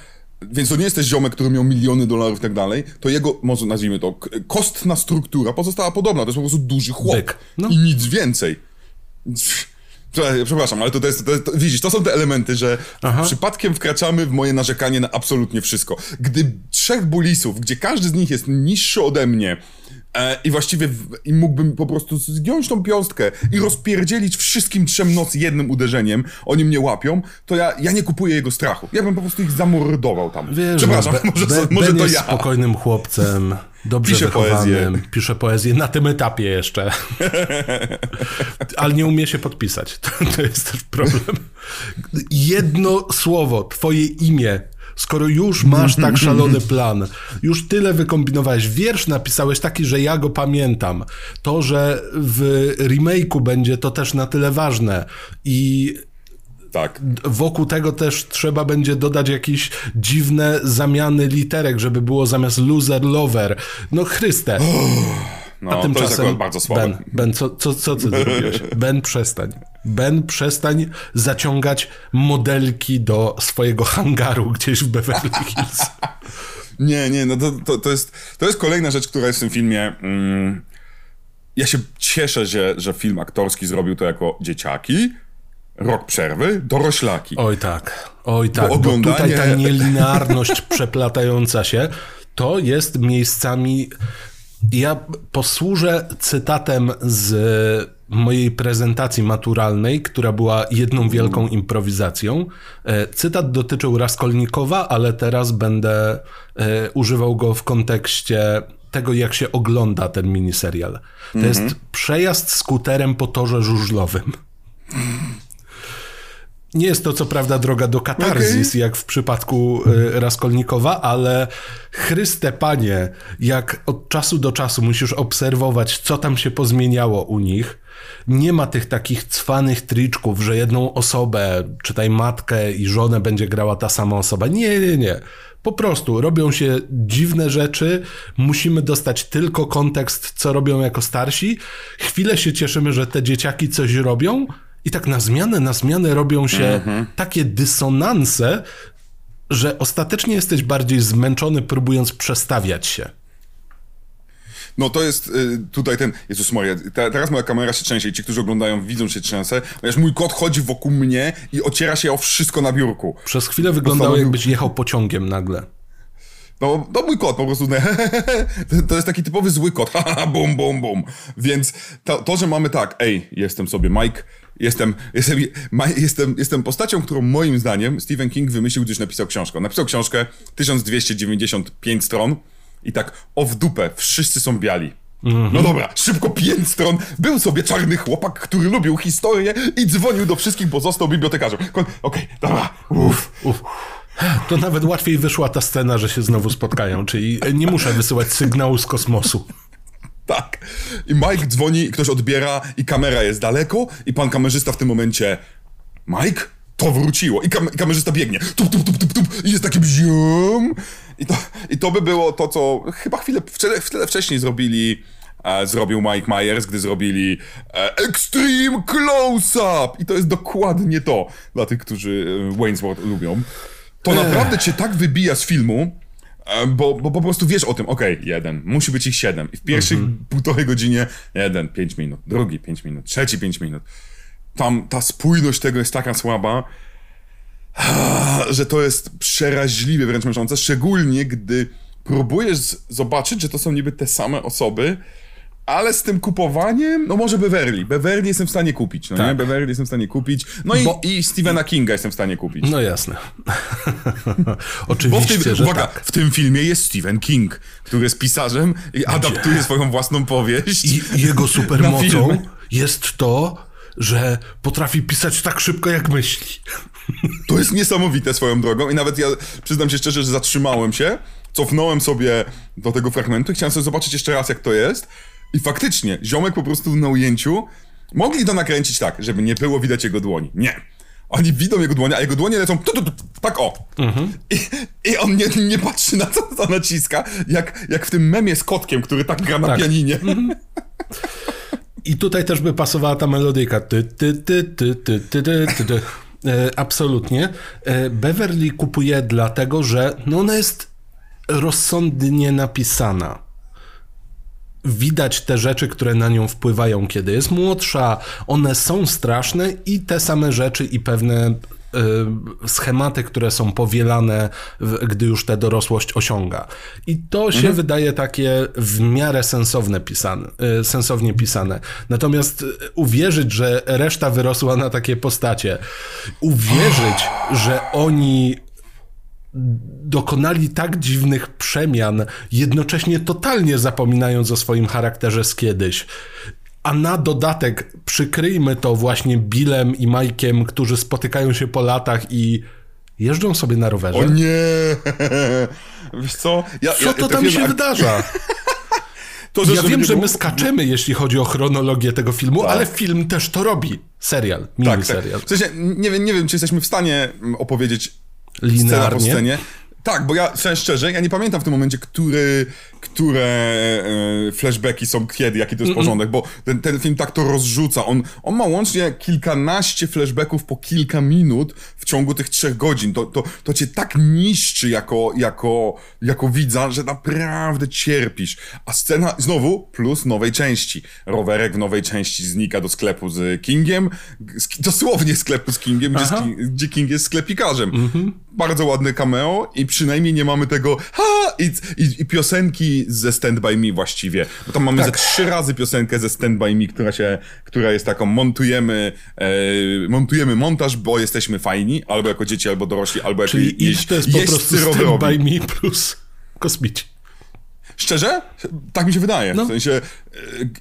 więc to nie jest też ziomek, który miał miliony dolarów i tak dalej, to jego, może nazwijmy to, kostna struktura pozostała podobna. To jest po prostu duży chłop. No. I nic więcej. Przepraszam, ale to, to jest, to to, widzisz, to są te elementy, że Aha. przypadkiem wkraczamy w moje narzekanie na absolutnie wszystko. Gdy trzech bulisów, gdzie każdy z nich jest niższy ode mnie, I właściwie w, i mógłbym po prostu zgiąć tą piąstkę i rozpierdzielić wszystkim trzem noc jednym uderzeniem, oni mnie łapią, to ja, ja nie kupuję jego strachu. Ja bym po prostu ich zamordował tam. Wiesz, Przepraszam, be, może, be, może ben to jest ja. spokojnym chłopcem, dobrze pisze wychowanym, poezję. pisze poezję na tym etapie jeszcze. Ale nie umie się podpisać. To, to jest też problem. Jedno słowo, twoje imię skoro już masz tak szalony plan, już tyle wykombinowałeś, wiersz napisałeś taki, że ja go pamiętam, to, że w remake'u będzie to też na tyle ważne i tak. Wokół tego też trzeba będzie dodać jakieś dziwne zamiany literek, żeby było zamiast loser, lover. No Chryste. No, A tymczasem, to jest bardzo słabe. Ben, ben co, co, co ty zrobiłeś? Ben, przestań. Ben, przestań zaciągać modelki do swojego hangaru gdzieś w Beverly Hills. nie, nie, no to, to, to, jest, to jest kolejna rzecz, która jest w tym filmie. Mm, ja się cieszę, że, że film aktorski zrobił to jako dzieciaki, rok przerwy, doroślaki. Oj tak, oj tak, bo, oglądanie... bo tutaj ta nielinearność przeplatająca się, to jest miejscami ja posłużę cytatem z mojej prezentacji maturalnej, która była jedną wielką improwizacją. E, cytat dotyczył Raskolnikowa, ale teraz będę e, używał go w kontekście tego, jak się ogląda ten miniserial. To jest mhm. przejazd skuterem po torze żużlowym. Nie jest to co prawda droga do katarzis, okay. jak w przypadku y, Raskolnikowa, ale Chryste Panie, jak od czasu do czasu musisz obserwować, co tam się pozmieniało u nich. Nie ma tych takich cwanych triczków, że jedną osobę, czytaj matkę i żonę będzie grała ta sama osoba. Nie, nie, nie. Po prostu robią się dziwne rzeczy, musimy dostać tylko kontekst, co robią jako starsi. Chwilę się cieszymy, że te dzieciaki coś robią, i tak na zmianę, na zmianę robią się mhm. takie dysonanse, że ostatecznie jesteś bardziej zmęczony, próbując przestawiać się. No to jest y, tutaj ten, Jezus Maria, te, teraz moja kamera się trzęsie i ci, którzy oglądają, widzą się trzęsę, ponieważ mój kot chodzi wokół mnie i ociera się o wszystko na biurku. Przez chwilę wyglądało Postanowił... jakbyś jechał pociągiem nagle. No, no mój kot po prostu, to jest taki typowy zły kot, bum, bum, bum. Więc to, to, że mamy tak, ej, jestem sobie Mike, Jestem, jestem, jestem, jestem postacią, którą moim zdaniem Stephen King wymyślił, gdyż napisał książkę. Napisał książkę 1295 stron i tak o w dupę, wszyscy są biali. Mm-hmm. No dobra, szybko pięć stron. Był sobie czarny chłopak, który lubił historię i dzwonił do wszystkich, bo został bibliotekarzem. Okej, okay, dobra, uff, uff. To nawet łatwiej wyszła ta scena, że się znowu spotkają, czyli nie muszę wysyłać sygnału z kosmosu. Tak. I Mike dzwoni, ktoś odbiera i kamera jest daleko i pan kamerzysta w tym momencie Mike? To wróciło. I, kam i kamerzysta biegnie. Tup, tup, tup, tup, tup. I jest takim zium. I to, I to by było to, co chyba chwilę, chwilę wcześniej zrobili e, zrobił Mike Myers, gdy zrobili e, Extreme Close-Up! I to jest dokładnie to dla tych, którzy e, Wayne's World lubią. To naprawdę cię tak wybija z filmu, bo, bo po prostu wiesz o tym, okej, okay, jeden, musi być ich siedem. I w pierwszych mhm. półtorej godzinie jeden, pięć minut, drugi pięć minut, trzeci pięć minut. Tam ta spójność tego jest taka słaba. że to jest przeraźliwie wręcz męczące, szczególnie gdy próbujesz zobaczyć, że to są niby te same osoby, ale z tym kupowaniem, no może Beverly. Beverly jestem w stanie kupić, no tak. nie? Beverly jestem w stanie kupić. No Bo... i, i Stephena Kinga jestem w stanie kupić. No jasne. Oczywiście, Bo w tym, że uwaga, tak. w tym filmie jest Stephen King, który jest pisarzem i adaptuje swoją własną powieść. I jego supermocą jest to, że potrafi pisać tak szybko, jak myśli. To jest niesamowite swoją drogą i nawet ja przyznam się szczerze, że zatrzymałem się, cofnąłem sobie do tego fragmentu i chciałem sobie zobaczyć jeszcze raz, jak to jest. I faktycznie, ziomek po prostu na ujęciu mogli to nakręcić tak, żeby nie było widać jego dłoni. Nie. Oni widzą jego dłonie, a jego dłonie lecą tu, tu, tu, tak o. Mhm. I, I on nie, nie patrzy na co to naciska, jak, jak w tym memie z kotkiem, który tak gra na tak. pianinie. Mhm. I tutaj też by pasowała ta melodyjka. Ty, ty, ty, ty, ty, ty, ty, ty. E, absolutnie. E, Beverly kupuje dlatego, że no ona jest rozsądnie napisana. Widać te rzeczy, które na nią wpływają, kiedy jest młodsza. One są straszne i te same rzeczy i pewne Y, schematy, które są powielane, gdy już tę dorosłość osiąga. I to się mhm. wydaje takie w miarę sensowne pisane, y, sensownie pisane. Natomiast y, uwierzyć, że reszta wyrosła na takie postacie, uwierzyć, że oni dokonali tak dziwnych przemian, jednocześnie totalnie zapominając o swoim charakterze z kiedyś a na dodatek przykryjmy to właśnie Billem i Mike'iem, którzy spotykają się po latach i jeżdżą sobie na rowerze. O nie! Wiesz co? Ja, co ja, to tam się wydarza? To, że ja wiem, że my skaczemy, jeśli chodzi o chronologię tego filmu, tak. ale film też to robi. Serial, mini tak, serial. Tak. W sensie, nie, wiem, nie wiem, czy jesteśmy w stanie opowiedzieć Linearnie. scena po scenie. Tak, bo ja szczerze, ja nie pamiętam w tym momencie, który, które e, flashbacki są kiedy, jaki to jest porządek, bo ten, ten film tak to rozrzuca. On, on ma łącznie kilkanaście flashbacków po kilka minut w ciągu tych trzech godzin. To, to, to cię tak niszczy jako, jako, jako widza, że naprawdę cierpisz. A scena, znowu, plus nowej części. Rowerek w nowej części znika do sklepu z Kingiem, dosłownie sklepu z Kingiem, gdzie, gdzie, King jest sklepikarzem. Mhm. Bardzo ładny cameo i przynajmniej nie mamy tego ha! I, i, i piosenki ze Stand By Me właściwie. Bo tam mamy tak. ze trzy razy piosenkę ze Stand By Me, która się, która jest taką montujemy, e, montujemy montaż, bo jesteśmy fajni, albo jako dzieci, albo dorośli, albo jako Czyli jeść, to jest po prostu Stand By Me plus kosmici. Szczerze? Tak mi się wydaje. No. W sensie, e,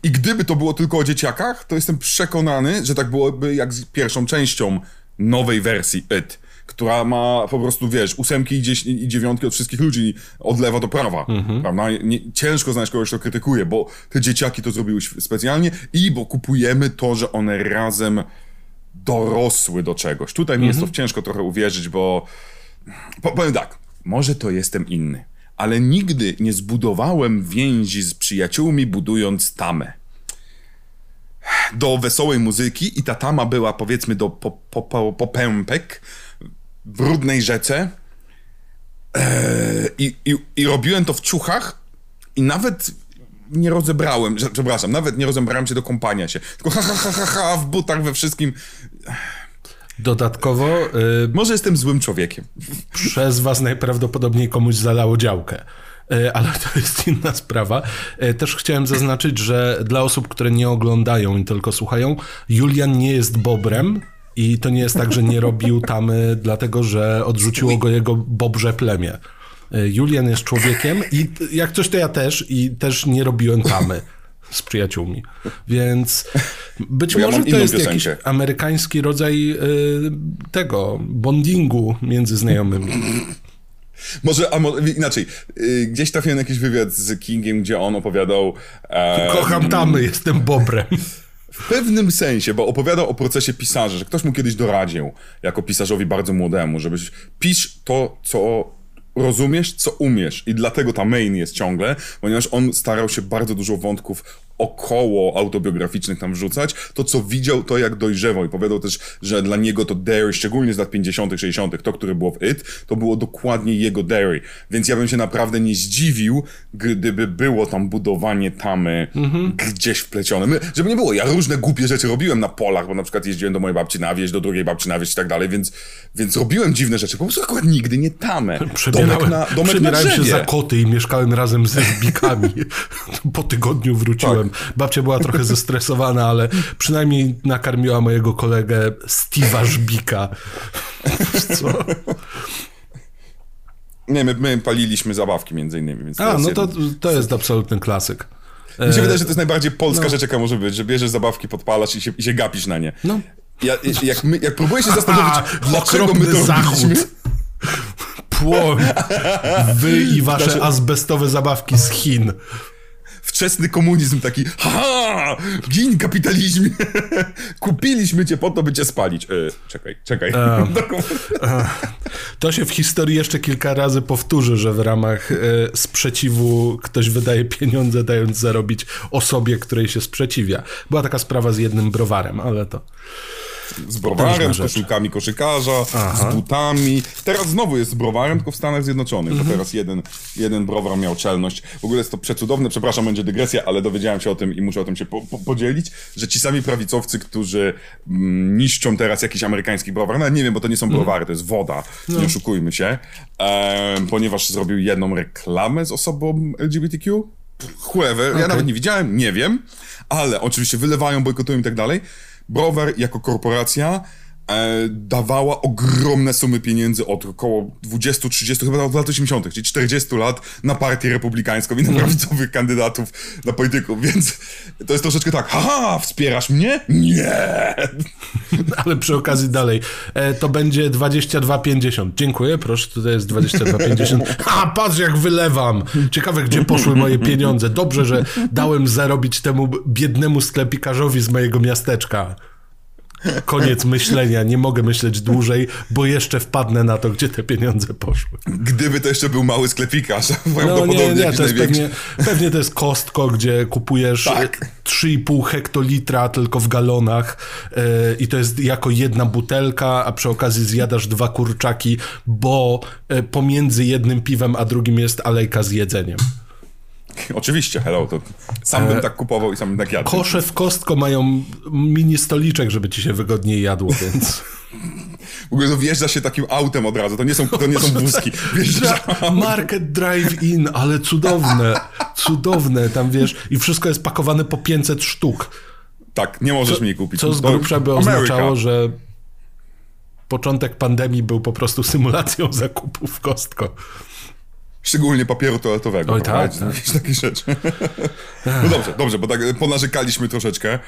i gdyby to było tylko o dzieciakach, to jestem przekonany, że tak byłoby jak z pierwszą częścią nowej wersji It która ma po prostu, wiesz, ósemki i, i dziewiątki od wszystkich ludzi od lewa do prawa, mhm. prawda? Nie, ciężko znaleźć kogoś, kto krytykuje, bo te dzieciaki to zrobiły specjalnie i bo kupujemy to, że one razem dorosły do czegoś. Tutaj mi jest to mhm. ciężko trochę uwierzyć, bo powiem tak, może to jestem inny, ale nigdy nie zbudowałem więzi z przyjaciółmi budując tamę do wesołej muzyki i ta tama była powiedzmy do popępek, brudnej rzece eee, i, i, i robiłem to w ciuchach i nawet nie rozebrałem, przepraszam, nawet nie rozebrałem się do kąpania się, tylko ha, ha, ha, ha, ha w butach, we wszystkim. Dodatkowo... Yy, Może jestem złym człowiekiem. Przez was najprawdopodobniej komuś zalało działkę ale to jest inna sprawa. Y, też chciałem zaznaczyć, że dla osób, które nie oglądają i tylko słuchają, Julian nie jest bobrem, i to nie jest tak, że nie robił tamy, dlatego że odrzuciło go jego bobrze plemię. Y, Julian jest człowiekiem i jak coś to ja też i też nie robiłem tamy z przyjaciółmi. Więc być ja może to jest piosenkę. jakiś amerykański rodzaj y, tego bondingu między znajomymi. Może, a może, inaczej, y, gdzieś trafiłem na jakiś wywiad z Kingiem, gdzie on opowiadał... Kocham tamy, jestem bobrem. W pewnym sensie, bo opowiadał o procesie pisarza, że ktoś mu kiedyś doradził, jako pisarzowi bardzo młodemu, żebyś pisz to, co rozumiesz, co umiesz. I dlatego ta main jest ciągle, ponieważ on starał się bardzo dużo wątków około autobiograficznych tam wrzucać, to co widział, to jak dojrzewał i powiedział też, że dla niego to Derry, szczególnie z lat 50 60 to, które było w It, to było dokładnie jego Derry, więc ja bym się naprawdę nie zdziwił, gdyby było tam budowanie tamy mhm. gdzieś wplecione. My, żeby nie było, ja różne głupie rzeczy robiłem na polach, bo na przykład jeździłem do mojej babci na wieś, do drugiej babci na wieś i tak dalej, więc, więc robiłem dziwne rzeczy, po prostu akurat nigdy nie tamę. Przebierałem, na, domek na się za koty i mieszkałem razem ze zbikami. po tygodniu wróciłem. Tak. Babcia była trochę zestresowana, ale przynajmniej nakarmiła mojego kolegę Steve'a Żbika. Co? Nie, my, my paliliśmy zabawki między innymi. Więc A, no to, to jest absolutny klasyk. Mi się wydaje, że to jest najbardziej polska no. rzecz, jaka może być, że bierzesz zabawki, podpalasz i się, i się gapisz na nie. No. Ja, jak, my, jak próbuję się zastanowić, dlaczego my to zachód. robiliśmy... Płoń. Wy i wasze znaczy... azbestowe zabawki z Chin wczesny komunizm taki, ha, gin kapitalizmie, kupiliśmy cię po to, by cię spalić. E, czekaj, czekaj. Um, to się w historii jeszcze kilka razy powtórzy, że w ramach e, sprzeciwu ktoś wydaje pieniądze, dając zarobić osobie, której się sprzeciwia. Była taka sprawa z jednym browarem, ale to z browarem, z koszulkami koszykarza, Aha. z butami. Teraz znowu jest z browarem, tylko w Stanach Zjednoczonych, mhm. bo teraz jeden, jeden browar miał czelność. W ogóle jest to przecudowne, przepraszam, będzie dygresja, ale dowiedziałem się o tym i muszę o tym się po, po, podzielić, że ci sami prawicowcy, którzy mm, niszczą teraz jakiś amerykański browar, no nie wiem, bo to nie są mhm. browary, to jest woda, no. nie oszukujmy się, ponieważ zrobił jedną reklamę z osobą LGBTQ, whoever, okay. ja nawet nie widziałem, nie wiem, ale oczywiście wylewają, bojkotują i tak dalej. Browar jako korporacja e, dawała ogromne sumy pieniędzy od około 20-30, chyba od lat 80., czyli 40 lat na partię republikańską i na mhm. prawicowych kandydatów na polityków, więc to jest troszeczkę tak, haha, wspierasz mnie? Nie! Ale przy okazji dalej, e, to będzie 22,50. Dziękuję, proszę, tutaj jest 22,50. A, patrz jak wylewam! Ciekawe, gdzie poszły moje pieniądze. Dobrze, że dałem zarobić temu biednemu sklepikarzowi z mojego miasteczka. Koniec myślenia, nie mogę myśleć dłużej, bo jeszcze wpadnę na to, gdzie te pieniądze poszły. Gdyby to jeszcze był mały sklepikarz, no, nie, nie, to jest pewnie, pewnie to jest kostko, gdzie kupujesz tak. 3,5 hektolitra tylko w galonach yy, i to jest jako jedna butelka, a przy okazji zjadasz dwa kurczaki, bo yy, pomiędzy jednym piwem a drugim jest alejka z jedzeniem. Oczywiście, hello, to sam bym e, tak kupował i sam bym tak jadł. Kosze w kostko mają mini stoliczek, żeby ci się wygodniej jadło, więc... W ogóle to wjeżdża się takim autem od razu, to nie są, to nie są wózki. Market Drive-In, ale cudowne, cudowne, tam wiesz, i wszystko jest pakowane po 500 sztuk. Tak, nie możesz co, mi kupić. Co z grubsza by oznaczało, że początek pandemii był po prostu symulacją zakupów w kostko. Szczególnie papieru toaletowego. Oj tak. tak. Jakieś takie rzeczy. No dobrze, dobrze, bo tak ponarzekaliśmy troszeczkę.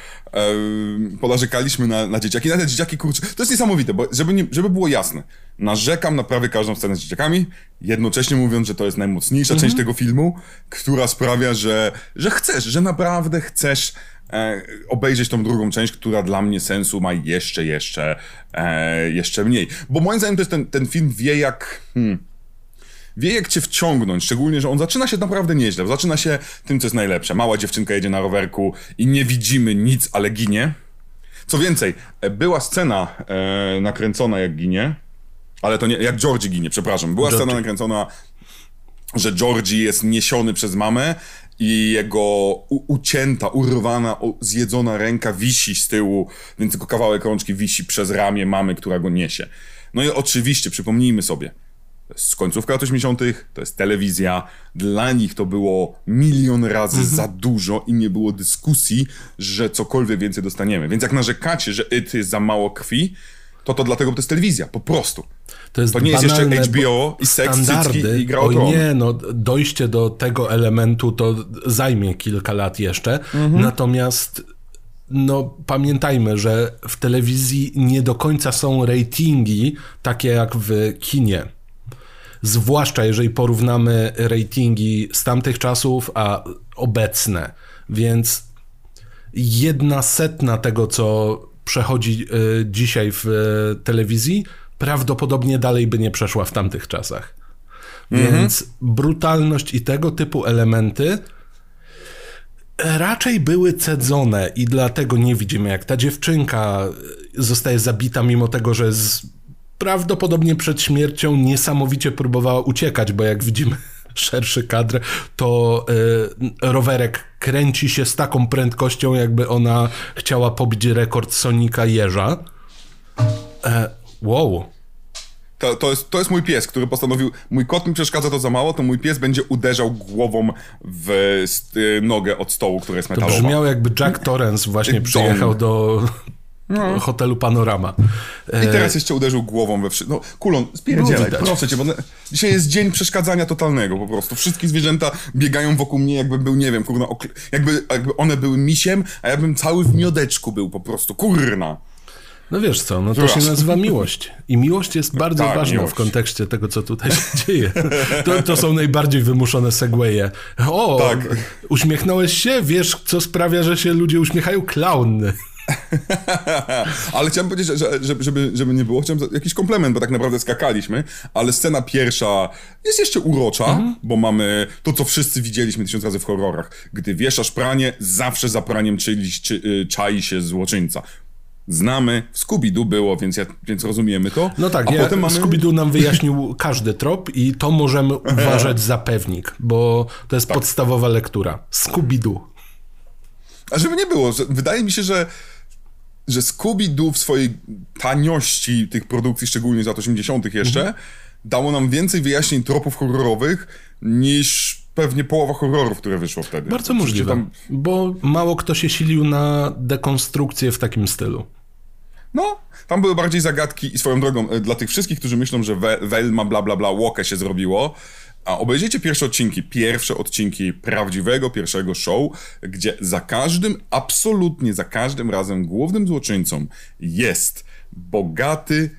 Ponarzekaliśmy na, na dzieciaki. Na te dzieciaki, kurczę, to jest niesamowite, bo żeby, nie, żeby było jasne, narzekam na prawie każdą scenę z dzieciakami, jednocześnie mówiąc, że to jest najmocniejsza część mhm. tego filmu, która sprawia, że, że chcesz, że naprawdę chcesz e, obejrzeć tą drugą część, która dla mnie sensu ma jeszcze, jeszcze, e, jeszcze mniej. Bo moim zdaniem to jest ten, ten film wie jak... Hmm, wie jak cię wciągnąć, szczególnie, że on zaczyna się naprawdę nieźle. Zaczyna się tym, co jest najlepsze. Mała dziewczynka jedzie na rowerku i nie widzimy nic, ale ginie. Co więcej, e, była scena e, nakręcona jak ginie, ale to nie, jak Georgie ginie, przepraszam. Była Georgie. scena nakręcona, że Georgie jest niesiony przez mamę i jego ucięta, urwana, zjedzona ręka wisi z tyłu, więc tylko kawałek rączki wisi przez ramię mamy, która go niesie. No i oczywiście, przypomnijmy sobie, z końcówka lat 80., to jest telewizja. Dla nich to było milion razy mhm. za dużo i nie było dyskusji, że cokolwiek więcej dostaniemy. Więc jak narzekacie, że it jest za mało krwi, to to dlatego, bo to jest telewizja, po prostu. To, jest to nie jest jeszcze HBO i seks, cycki i gra o nie, no dojście do tego elementu to zajmie kilka lat jeszcze, mhm. natomiast no pamiętajmy, że w telewizji nie do końca są ratingi takie jak w kinie zwłaszcza jeżeli porównamy ratingi z tamtych czasów, a obecne. Więc jedna setna tego, co przechodzi y, dzisiaj w y, telewizji, prawdopodobnie dalej by nie przeszła w tamtych czasach. Mhm. Więc brutalność i tego typu elementy raczej były cedzone i dlatego nie widzimy, jak ta dziewczynka zostaje zabita, mimo tego, że z, prawdopodobnie przed śmiercią niesamowicie próbowała uciekać, bo jak widzimy szerszy kadr, to y, rowerek kręci się z taką prędkością, jakby ona chciała pobić rekord Sonika Jeża. E, wow. To, to, jest, to jest mój pies, który postanowił, mój kot mi przeszkadza to za mało, to mój pies będzie uderzał głową w y, nogę od stołu, który jest metalowa. To brzmiało jakby Jack Torrance właśnie przyjechał do, no. hotelu Panorama. I teraz jeszcze uderzył głową we wszystko. No, kulon, spierdzielaj, no, proszę cię, bo dzisiaj jest dzień przeszkadzania totalnego po prostu. Wszystkie zwierzęta biegają wokół mnie, jakby był, nie wiem, kurna, jakby, jakby one były misiem, a ja bym cały w miodeczku był po prostu, kurna. No wiesz co, no to się nazywa miłość. I miłość jest bardzo tak, ważna miłość. w kontekście tego, co tutaj się dzieje. To, to są najbardziej wymuszone segwaye. O, tak. uśmiechnąłeś się? Wiesz, co sprawia, że się ludzie uśmiechają? Klaun. ale chciałem powiedzieć, że, żeby, żeby, żeby nie było, chciałem jakiś komplement, bo tak naprawdę skakaliśmy, ale scena pierwsza jest jeszcze urocza, mhm. bo mamy to, co wszyscy widzieliśmy tysiąc razy w horrorach. Gdy wieszasz pranie, zawsze za praniem czyli, czy, y, czai się złoczyńca znamy, w Scooby-Doo było, więc, ja, więc rozumiemy to. No tak, ja, potem mamy... Scooby-Doo nam wyjaśnił każdy trop i to możemy uważać za pewnik, bo to jest tak. podstawowa lektura. Scooby-Doo. A żeby nie było, wydaje mi się, że że Scooby-Doo w swojej taniości tych produkcji, szczególnie z lat 80. jeszcze, mhm. dało nam więcej wyjaśnień tropów horrorowych niż pewnie połowa horrorów, które wyszło wtedy. Bardzo możliwe, tam... bo mało kto się silił na dekonstrukcję w takim stylu. No, tam były bardziej zagadki i swoją drogą, e, dla tych wszystkich, którzy myślą, że Velma bla bla bla Łokę się zrobiło, a obejrzyjcie pierwsze odcinki, pierwsze odcinki prawdziwego pierwszego show, gdzie za każdym, absolutnie za każdym razem głównym złoczyńcą jest bogaty,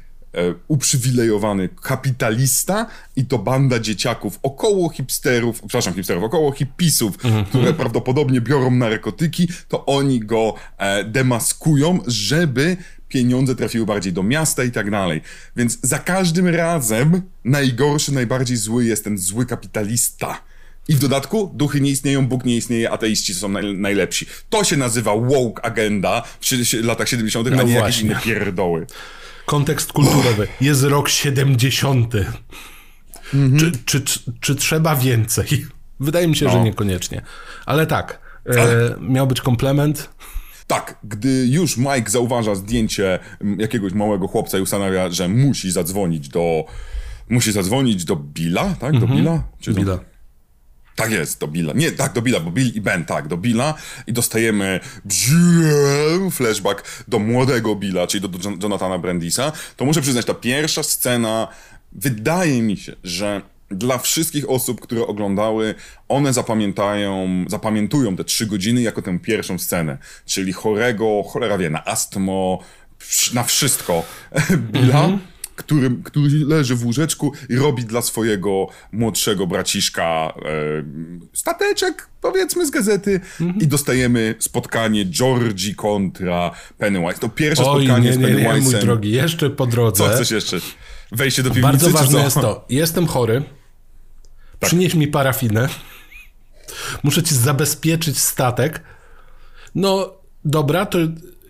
uprzywilejowany kapitalista i to banda dzieciaków około hipsterów, przepraszam, hipsterów, około hipisów, mm -hmm. które prawdopodobnie biorą narkotyki, to oni go e, demaskują, żeby pieniądze trafiły bardziej do miasta i tak dalej. Więc za każdym razem najgorszy, najbardziej zły jest ten zły kapitalista. I w dodatku duchy nie istnieją, Bóg nie istnieje, ateiści są naj, najlepsi. To się nazywa woke agenda w latach 70., no a nie właśnie. jakieś inne pierdoły. Kontekst kulturowy. Jest rok 70. Mhm. Czy, czy, czy, czy, trzeba więcej? Wydaje mi się, no. że niekoniecznie. Ale tak, e, miał być komplement. Tak, gdy już Mike zauważa zdjęcie jakiegoś małego chłopca i ustanawia, że musi zadzwonić do. Musi zadzwonić do Billa, tak? Do mhm. Billa? Czy Billa. Tak jest, do Billa. Nie, tak, do Billa, bo Bill i Ben, tak, do Billa i dostajemy flashback do młodego Billa, czyli do, do Jonathana Brandisa. To muszę przyznać, ta pierwsza scena, wydaje mi się, że dla wszystkich osób, które oglądały, one zapamiętają, zapamiętują te trzy godziny jako tę pierwszą scenę. Czyli chorego, cholera wie, na astmo, na wszystko. Billa, mm -hmm. Który, który leży w łóżeczku i robi dla swojego młodszego braciszka e, stateczek, powiedzmy, z gazety -hmm. i dostajemy spotkanie Georgie kontra Pennywise. To pierwsze Oj, spotkanie nie, z Pennywise'em. Nie, mój drogi, jeszcze po drodze. Co chcesz jeszcze? Wejście do piwnicy, Bardzo ważne jest to, jestem chory, tak. Przynieś mi parafinę. Muszę ci zabezpieczyć statek. No, dobra, to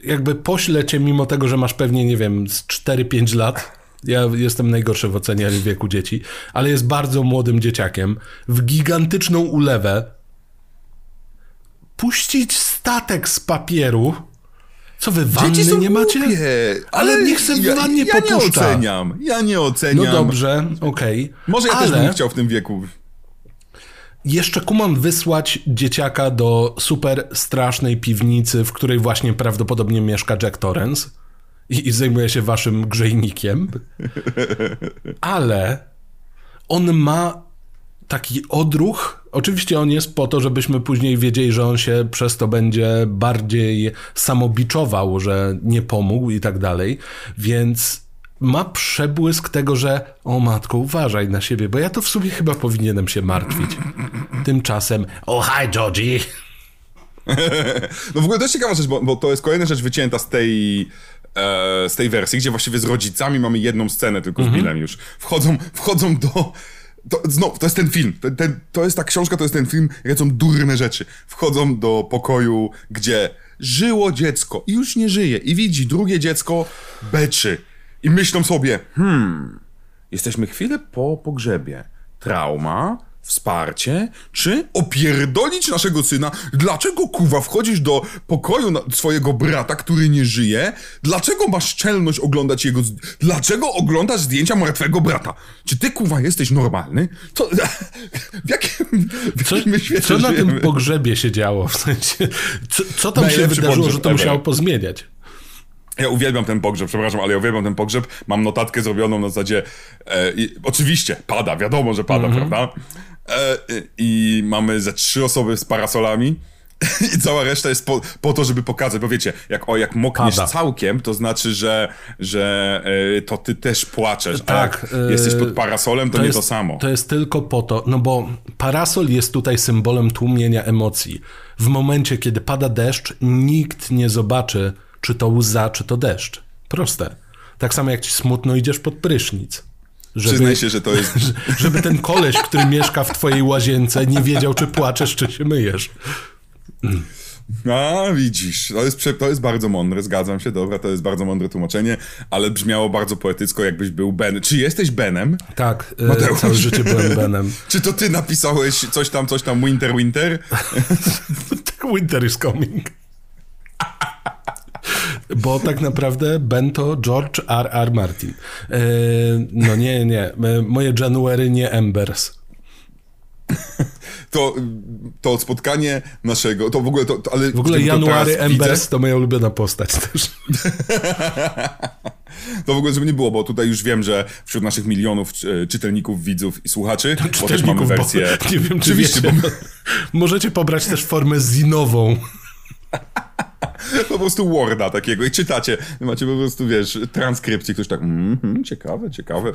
jakby poślę cię mimo tego, że masz pewnie, nie wiem, z 4-5 lat. Ja jestem najgorszy w ocenie wieku dzieci, ale jest bardzo młodym dzieciakiem. W gigantyczną ulewę puścić statek z papieru. Co wy wanny nie głupie, macie? Ale, ale niech se w wannie ja, ja popuszcza. Ja nie oceniam. Ja nie oceniam. No dobrze, okej. Okay. Może ja ale... też bym chciał w tym wieku jeszcze kumam wysłać dzieciaka do super strasznej piwnicy, w której właśnie prawdopodobnie mieszka Jack Torrance i, i zajmuje się waszym grzejnikiem. Ale on ma taki odruch. Oczywiście on jest po to, żebyśmy później wiedzieli, że on się przez to będzie bardziej samobiczował, że nie pomógł i tak dalej. Więc ma przebłysk tego, że o matko, uważaj na siebie, bo ja to w sumie chyba powinienem się martwić. Tymczasem, oh hi Georgie. No w ogóle jest ciekawa rzecz, bo, bo to jest kolejna rzecz wycięta z tej, z tej wersji, gdzie właściwie z rodzicami mamy jedną scenę tylko z mm -hmm. Billem już. Wchodzą, wchodzą do To, znowu, to jest ten film. Ten, ten, to jest ta książka, to jest ten film, są durne rzeczy. Wchodzą do pokoju, gdzie żyło dziecko i już nie żyje. I widzi drugie dziecko beczy. I myślą sobie, hmm, jesteśmy chwilę po pogrzebie. Trauma, wsparcie, czy opierdolić naszego syna? Dlaczego, kuwa, wchodzisz do pokoju swojego brata, który nie żyje? Dlaczego masz czelność oglądać jego... Dlaczego oglądasz zdjęcia martwego brata? Czy ty, kuwa, jesteś normalny? To... W jakim, w Co, jakim świecie co na żyjemy? tym pogrzebie się działo? W sensie, co, co tam się Najlepszy wydarzyło, pogrzeb że to musiało pozmieniać? Ja uwielbiam ten pogrzeb, przepraszam, ale ja uwielbiam ten pogrzeb. Mam notatkę zrobioną na zasadzie. E, i, oczywiście, pada, wiadomo, że pada, prawda? E, I mamy ze trzy osoby z parasolami. I cała reszta jest po, po to, żeby pokazać, bo wiecie, jak, o, jak mokniesz Pada. całkiem, to znaczy, że, że e, to ty też płaczesz. Tak, A jak jesteś e, pod parasolem, to, nie to samo. To jest tylko po to, no bo parasol jest tutaj symbolem tłumienia emocji. W momencie, kiedy pada deszcz, nikt nie zobaczy, czy to łza, czy to deszcz. Proste. Tak samo jak ci smutno idziesz pod prysznic. Żeby, Przyznaj się, że to jest. żeby ten koleś, który mieszka w twojej łazience, nie wiedział, czy płaczesz, czy się myjesz. A, widzisz, to jest, to jest bardzo mądre, zgadzam się, dobra, to jest bardzo mądre tłumaczenie, ale brzmiało bardzo poetycko, jakbyś był Ben. Czy jesteś Benem? Tak, e, Mateusz. całe życie byłem Benem. Czy to ty napisałeś coś tam, coś tam, Winter, Winter? Winter is coming. Bo tak naprawdę Ben to George R. R. Martin. E, no nie, nie. E, Moje January nie Embers. To, to spotkanie naszego, to w ogóle, to, to ale... W ogóle January Embers widzę, to moja ulubiona postać też. To w ogóle, żeby nie było, bo tutaj już wiem, że wśród naszych milionów e, czytelników, widzów i słuchaczy, bo też mamy Czytelników, bo wersję... Nie wiem, czy Oczywiście, wiecie, bo no, możecie pobrać też formę zinową. po prostu Worda takiego i czytacie, macie po prostu, wiesz, transkrypcję, ktoś tak, mhm, ciekawe, ciekawe.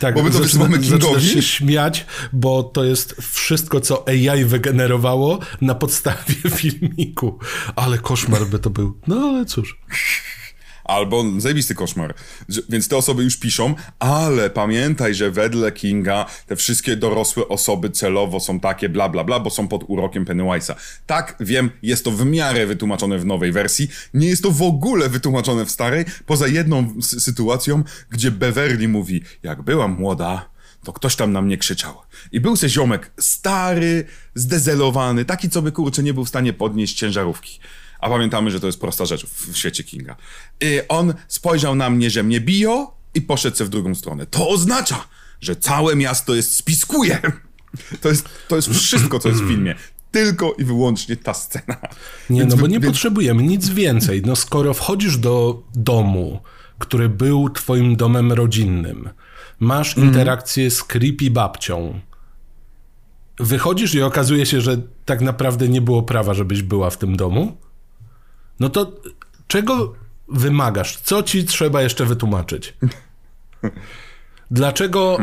Tak, bo my to zaczyna- zaczynasz się śmiać, bo to jest wszystko, co AI wygenerowało na podstawie filmiku. Ale koszmar by to był. No ale cóż. Albo zajebisty koszmar. Więc te osoby już piszą, ale pamiętaj, że wedle Kinga te wszystkie dorosłe osoby celowo są takie bla bla bla, bo są pod urokiem Pennywise'a. Tak, wiem, jest to w miarę wytłumaczone w nowej wersji. Nie jest to w ogóle wytłumaczone w starej, poza jedną sytuacją, gdzie Beverly mówi, jak byłam młoda, to ktoś tam na mnie krzyczał. I był se ziomek stary, zdezelowany, taki, co by kurczę nie był w stanie podnieść ciężarówki. A pamiętamy, że to jest prosta rzecz w, świecie Kinga. I on spojrzał na mnie, że mnie biją i poszedł se w drugą stronę. To oznacza, że całe miasto jest spiskuje. To jest, to jest wszystko, co jest w filmie. Tylko i wyłącznie ta scena. Nie, Więc no bo nie więc- potrzebujemy nic więcej. No skoro wchodzisz do domu, który był twoim domem rodzinnym, masz Mhm. interakcję z creepy babcią, wychodzisz i okazuje się, że tak naprawdę nie było prawa, żebyś była w tym domu, no to czego wymagasz? Co ci trzeba jeszcze wytłumaczyć? Dlaczego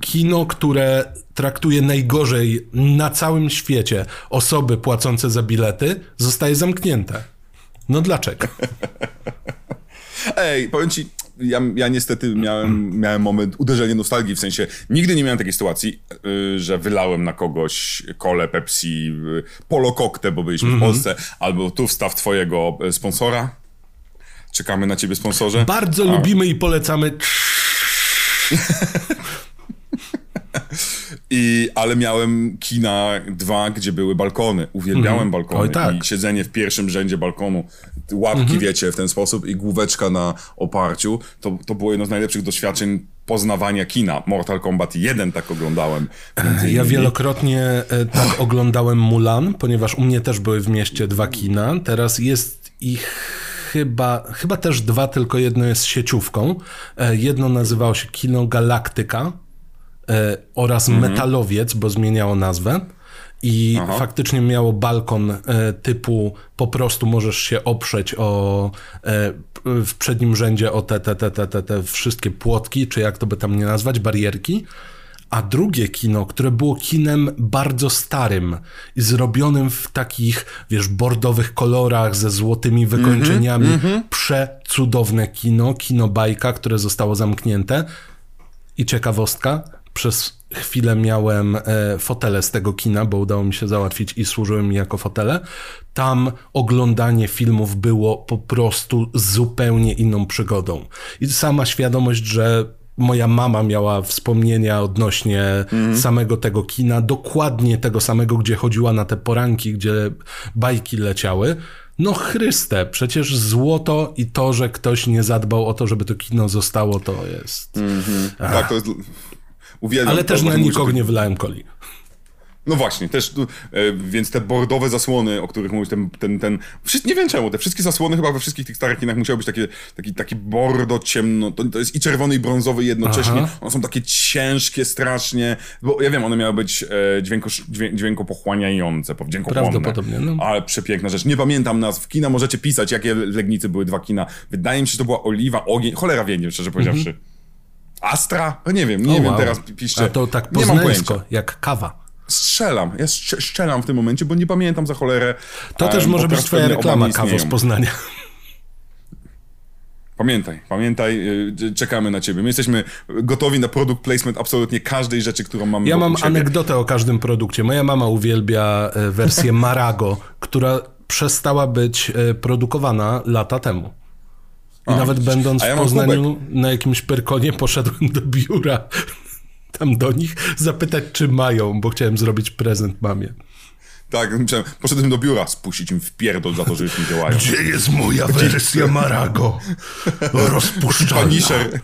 kino, które traktuje najgorzej na całym świecie osoby płacące za bilety, zostaje zamknięte? No dlaczego? Ej, powiem ci, ja, ja niestety miałem, miałem moment uderzenia nostalgii, w sensie nigdy nie miałem takiej sytuacji, y, że wylałem na kogoś kole, Pepsi, y, Polo Kokte, bo byliśmy w Polsce, albo tu wstaw twojego y, sponsora. Czekamy na ciebie, sponsorze. Bardzo lubimy i polecamy. I, ale miałem kina dwa, gdzie były balkony. Uwielbiałem balkony. Oj, tak. I siedzenie w pierwszym rzędzie balkonu, łapki, wiecie, w ten sposób i główeczka na oparciu, to, to było jedno z najlepszych doświadczeń poznawania kina. Mortal Kombat 1 tak oglądałem. Ja wielokrotnie e, tak oglądałem Mulan, ponieważ u mnie też były w mieście dwa kina. Teraz jest ich chyba, chyba też dwa, tylko jedno jest sieciówką. E, Jedno nazywało się Kino Galaktyka e, oraz Metalowiec, bo zmieniało nazwę. I faktycznie miało balkon e, typu po prostu możesz się oprzeć o e, w przednim rzędzie o te, te, te, te, te, te wszystkie płotki, czy jak to by tam nie nazwać, barierki. A drugie kino, które było kinem bardzo starym i zrobionym w takich, wiesz, bordowych kolorach ze złotymi wykończeniami. Przecudowne kino, kino bajka, które zostało zamknięte. I ciekawostka, przez chwilę miałem e, fotele z tego kina, bo udało mi się załatwić i służyły mi jako fotele. Tam oglądanie filmów było po prostu zupełnie inną przygodą. I sama świadomość, że moja mama miała wspomnienia odnośnie mm. samego tego kina, dokładnie tego samego, gdzie chodziła na te poranki, gdzie bajki leciały. No Chryste, przecież złoto i to, że ktoś nie zadbał o to, żeby to kino zostało, to jest... Mm -hmm. Tak, to jest... Uwielbiam Ale też na nikogo nie wylałem coli. No właśnie, też, e, więc te bordowe zasłony, o których mówisz, ten, ten, ten, nie wiem czemu, te wszystkie zasłony chyba we wszystkich tych starych kinach musiały być takie, taki, taki bordo ciemno, to, to jest i czerwony i brązowy jednocześnie, Aha. one są takie ciężkie strasznie, bo ja wiem, one miały być e, dźwięko, dźwiękopochłaniające, dźwiękochłonne. Prawdopodobnie, no. Ale przepiękna rzecz. Nie pamiętam nazw kina, możecie pisać, jakie Legnicy były dwa kina. Wydaje mi się, że to była Oliwa, Ogień, cholera wie, nie szczerze powiedziawszy. Mhm. Astra? No nie wiem, nie o, wiem, wow. teraz piszcie. A to tak poznańsko, jak kawa. Strzelam, ja strzelam w tym momencie, bo nie pamiętam za cholerę. To też może być twoja reklama kawo z Poznania. Pamiętaj, pamiętaj, y, czekamy na ciebie. My jesteśmy gotowi na produkt placement absolutnie każdej rzeczy, którą mamy Ja mam siebie. anegdotę o każdym produkcie. Moja mama uwielbia e, wersję Marago, która przestała być e, produkowana lata temu. I A, nawet będąc ja w Poznaniu na jakimś perkonie poszedłem do biura tam do nich, zapytać, czy mają, bo chciałem zrobić prezent mamie. Tak, myślałem, poszedłem do biura, spuścić im w pierdol za to, że już nie działają. Gdzie jest moja wersja Marago? Rozpuszczalna. Paniszer.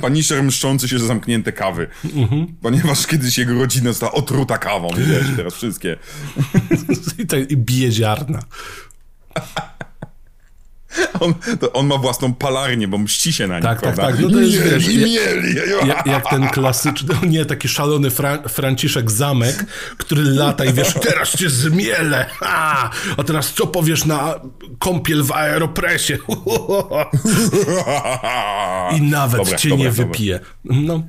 Paniszer mszczący się za zamknięte kawy. Mhm. Ponieważ kiedyś jego rodzina została otruta kawą. Wiesz, teraz wszystkie. I, tak, i bije ziarna. On, on, ma własną palarnię, bo mści się na nich, tak, tak prawda? Tak, tak, no to jest, wiesz, mieli. Jak, jak, ten klasyczny, nie, taki szalony Fra Franciszek Zamek, który lata i wiesz, teraz cię zmielę, a, a teraz co powiesz na kąpiel w aeropresie? I nawet dobra, cię dobra, nie dobra. wypije. No.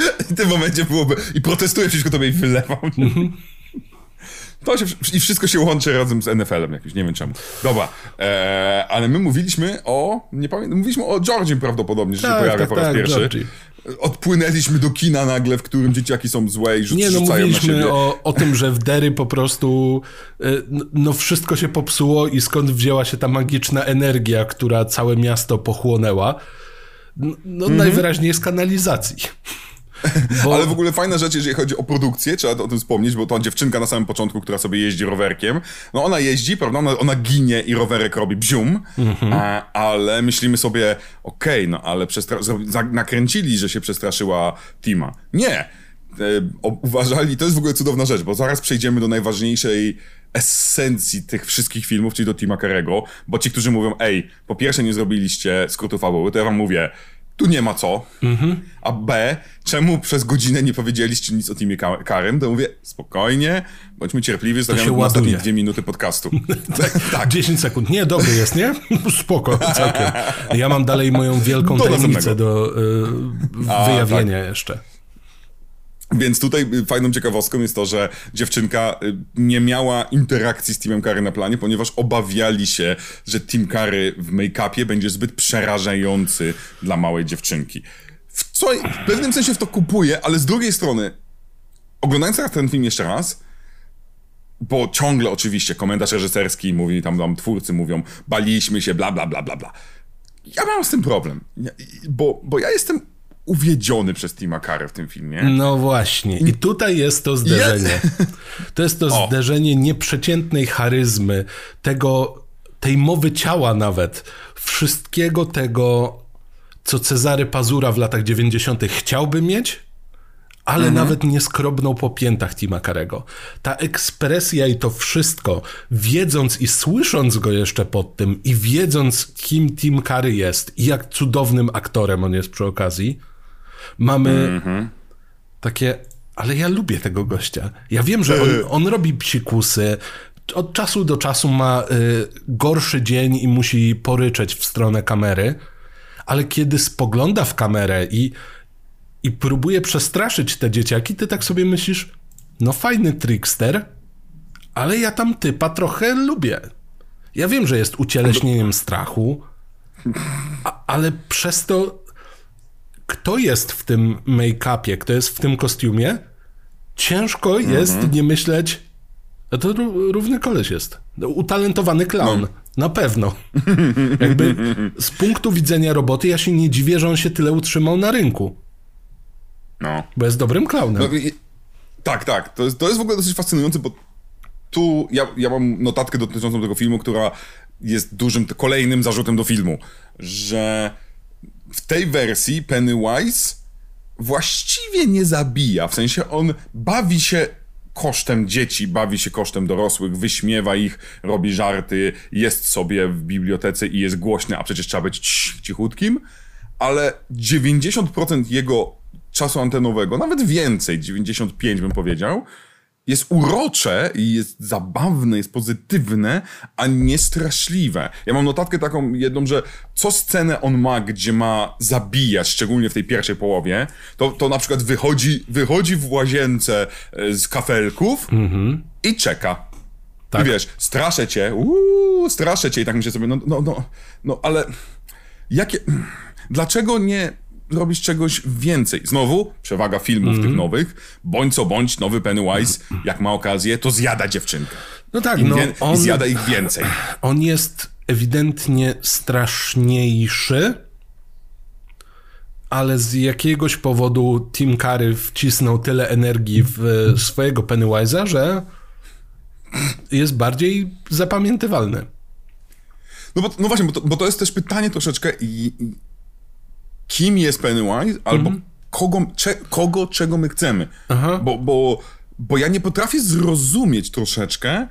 w tym momencie byłoby, i protestuję przeciwko tobie i wylewam. Mhm. To się, I wszystko się łączy razem z NFL-em jakiś, nie wiem czemu. Dobra, e, ale my mówiliśmy o, nie pamiętam, mówiliśmy o Georgiem prawdopodobnie, że tak, się pojawia tak, po raz tak, pierwszy. Georgie. Odpłynęliśmy do kina nagle, w którym dzieciaki są złe i Nie, no mówiliśmy o, o tym, że w Derry po prostu e, no wszystko się popsuło i skąd wzięła się ta magiczna energia, która całe miasto pochłonęła. No, no mm -hmm. najwyraźniej z kanalizacji. Bo... Ale w ogóle fajna rzecz, jeżeli chodzi o produkcję, trzeba o tym wspomnieć, bo ta dziewczynka na samym początku, która sobie jeździ rowerkiem, no ona jeździ, prawda, ona, ona ginie i rowerek robi bzium, mhm. a, ale myślimy sobie, okej, okay, no ale przestra- nakręcili, że się przestraszyła Tima. Nie! E, uważali, to jest w ogóle cudowna rzecz, bo zaraz przejdziemy do najważniejszej esencji tych wszystkich filmów, czyli do Tima Carego, bo ci, którzy mówią, ej, po pierwsze nie zrobiliście skrótu fabuły, to ja wam mówię, tu nie ma co. Mhm. A B, czemu przez godzinę nie powiedzieliście nic o teamie Karem? To mówię, spokojnie, bądźmy cierpliwi, zostawiamy na ostatnie dwie minuty podcastu. tak, tak. 10 sekund. Nie, dobry jest, nie? Spoko, całkiem. Ja mam dalej moją wielką do tajemnicę do y, wyjawienia A, tak. jeszcze. Więc tutaj y, fajną ciekawostką jest to, że dziewczynka y, nie miała interakcji z Teamem Curry na planie, ponieważ obawiali się, że Team Curry w make-upie będzie zbyt przerażający dla małej dziewczynki. W co w pewnym sensie w to kupuję, ale z drugiej strony, oglądając teraz ten film jeszcze raz, bo ciągle oczywiście komentarz reżyserski mówi, tam, tam twórcy mówią, baliśmy się, bla, bla, bla, bla, bla. Ja mam z tym problem, bo, bo ja jestem uwiedziony przez Tima Carey w tym filmie. No właśnie. I tutaj jest to zderzenie. To jest to o. zderzenie nieprzeciętnej charyzmy, tego, tej mowy ciała nawet, wszystkiego tego, co Cezary Pazura w latach 90. chciałby mieć, ale mhm. nawet nie skrobnął po piętach Tima Karego. Ta ekspresja i to wszystko, wiedząc i słysząc go jeszcze pod tym i wiedząc, kim Tim Curry jest i jak cudownym aktorem on jest przy okazji, mamy mm-hmm. takie, ale ja lubię tego gościa. Ja wiem, że on, on robi psikusy, od czasu do czasu ma y, gorszy dzień i musi poryczeć w stronę kamery, ale kiedy spogląda w kamerę i, i próbuje przestraszyć te dzieciaki, ty tak sobie myślisz, no fajny trickster, ale ja tam typa trochę lubię. Ja wiem, że jest ucieleśnieniem strachu, a, ale przez to kto jest w tym make-upie, kto jest w tym kostiumie, ciężko jest Mhm. nie myśleć, a to ró- równy koleś jest. Utalentowany clown. No. Na pewno. Jakby z punktu widzenia roboty ja się nie dziwię, że on się tyle utrzymał na rynku, No. bo jest dobrym clownem. No, i, tak, tak. To jest, to jest w ogóle dosyć fascynujące, bo tu ja, ja mam notatkę dotyczącą tego filmu, która jest dużym kolejnym zarzutem do filmu, że w tej wersji Pennywise właściwie nie zabija. W sensie on bawi się kosztem dzieci, bawi się kosztem dorosłych, wyśmiewa ich, robi żarty, jest sobie w bibliotece i jest głośny, a przecież trzeba być cichutkim, ale 90% jego czasu antenowego, nawet więcej, 95 bym powiedział, jest urocze i jest zabawne, jest pozytywne, a nie straszliwe. Ja mam notatkę taką jedną, że co scenę on ma, gdzie ma zabijać, szczególnie w tej pierwszej połowie, to, to na przykład wychodzi, wychodzi w łazience e, z kafelków i czeka. Tak. I wiesz, straszę cię, uuu, straszę cię i tak myślę sobie, no, no, no, no ale jakie, dlaczego nie robisz czegoś więcej? Znowu, przewaga filmów Mhm. tych nowych, bądź co bądź, nowy Pennywise, jak ma okazję, to zjada dziewczynkę. No tak, no wie- on, I zjada ich więcej. on jest ewidentnie straszniejszy, ale z jakiegoś powodu Tim Curry wcisnął tyle energii w e, swojego Pennywise'a, że jest bardziej zapamiętywalny. No, bo, no właśnie, bo to, bo to jest też pytanie troszeczkę, i, i, kim jest Pennywise, albo Mhm. kogo, cze, kogo, czego my chcemy. Aha. Bo, bo, bo ja nie potrafię zrozumieć troszeczkę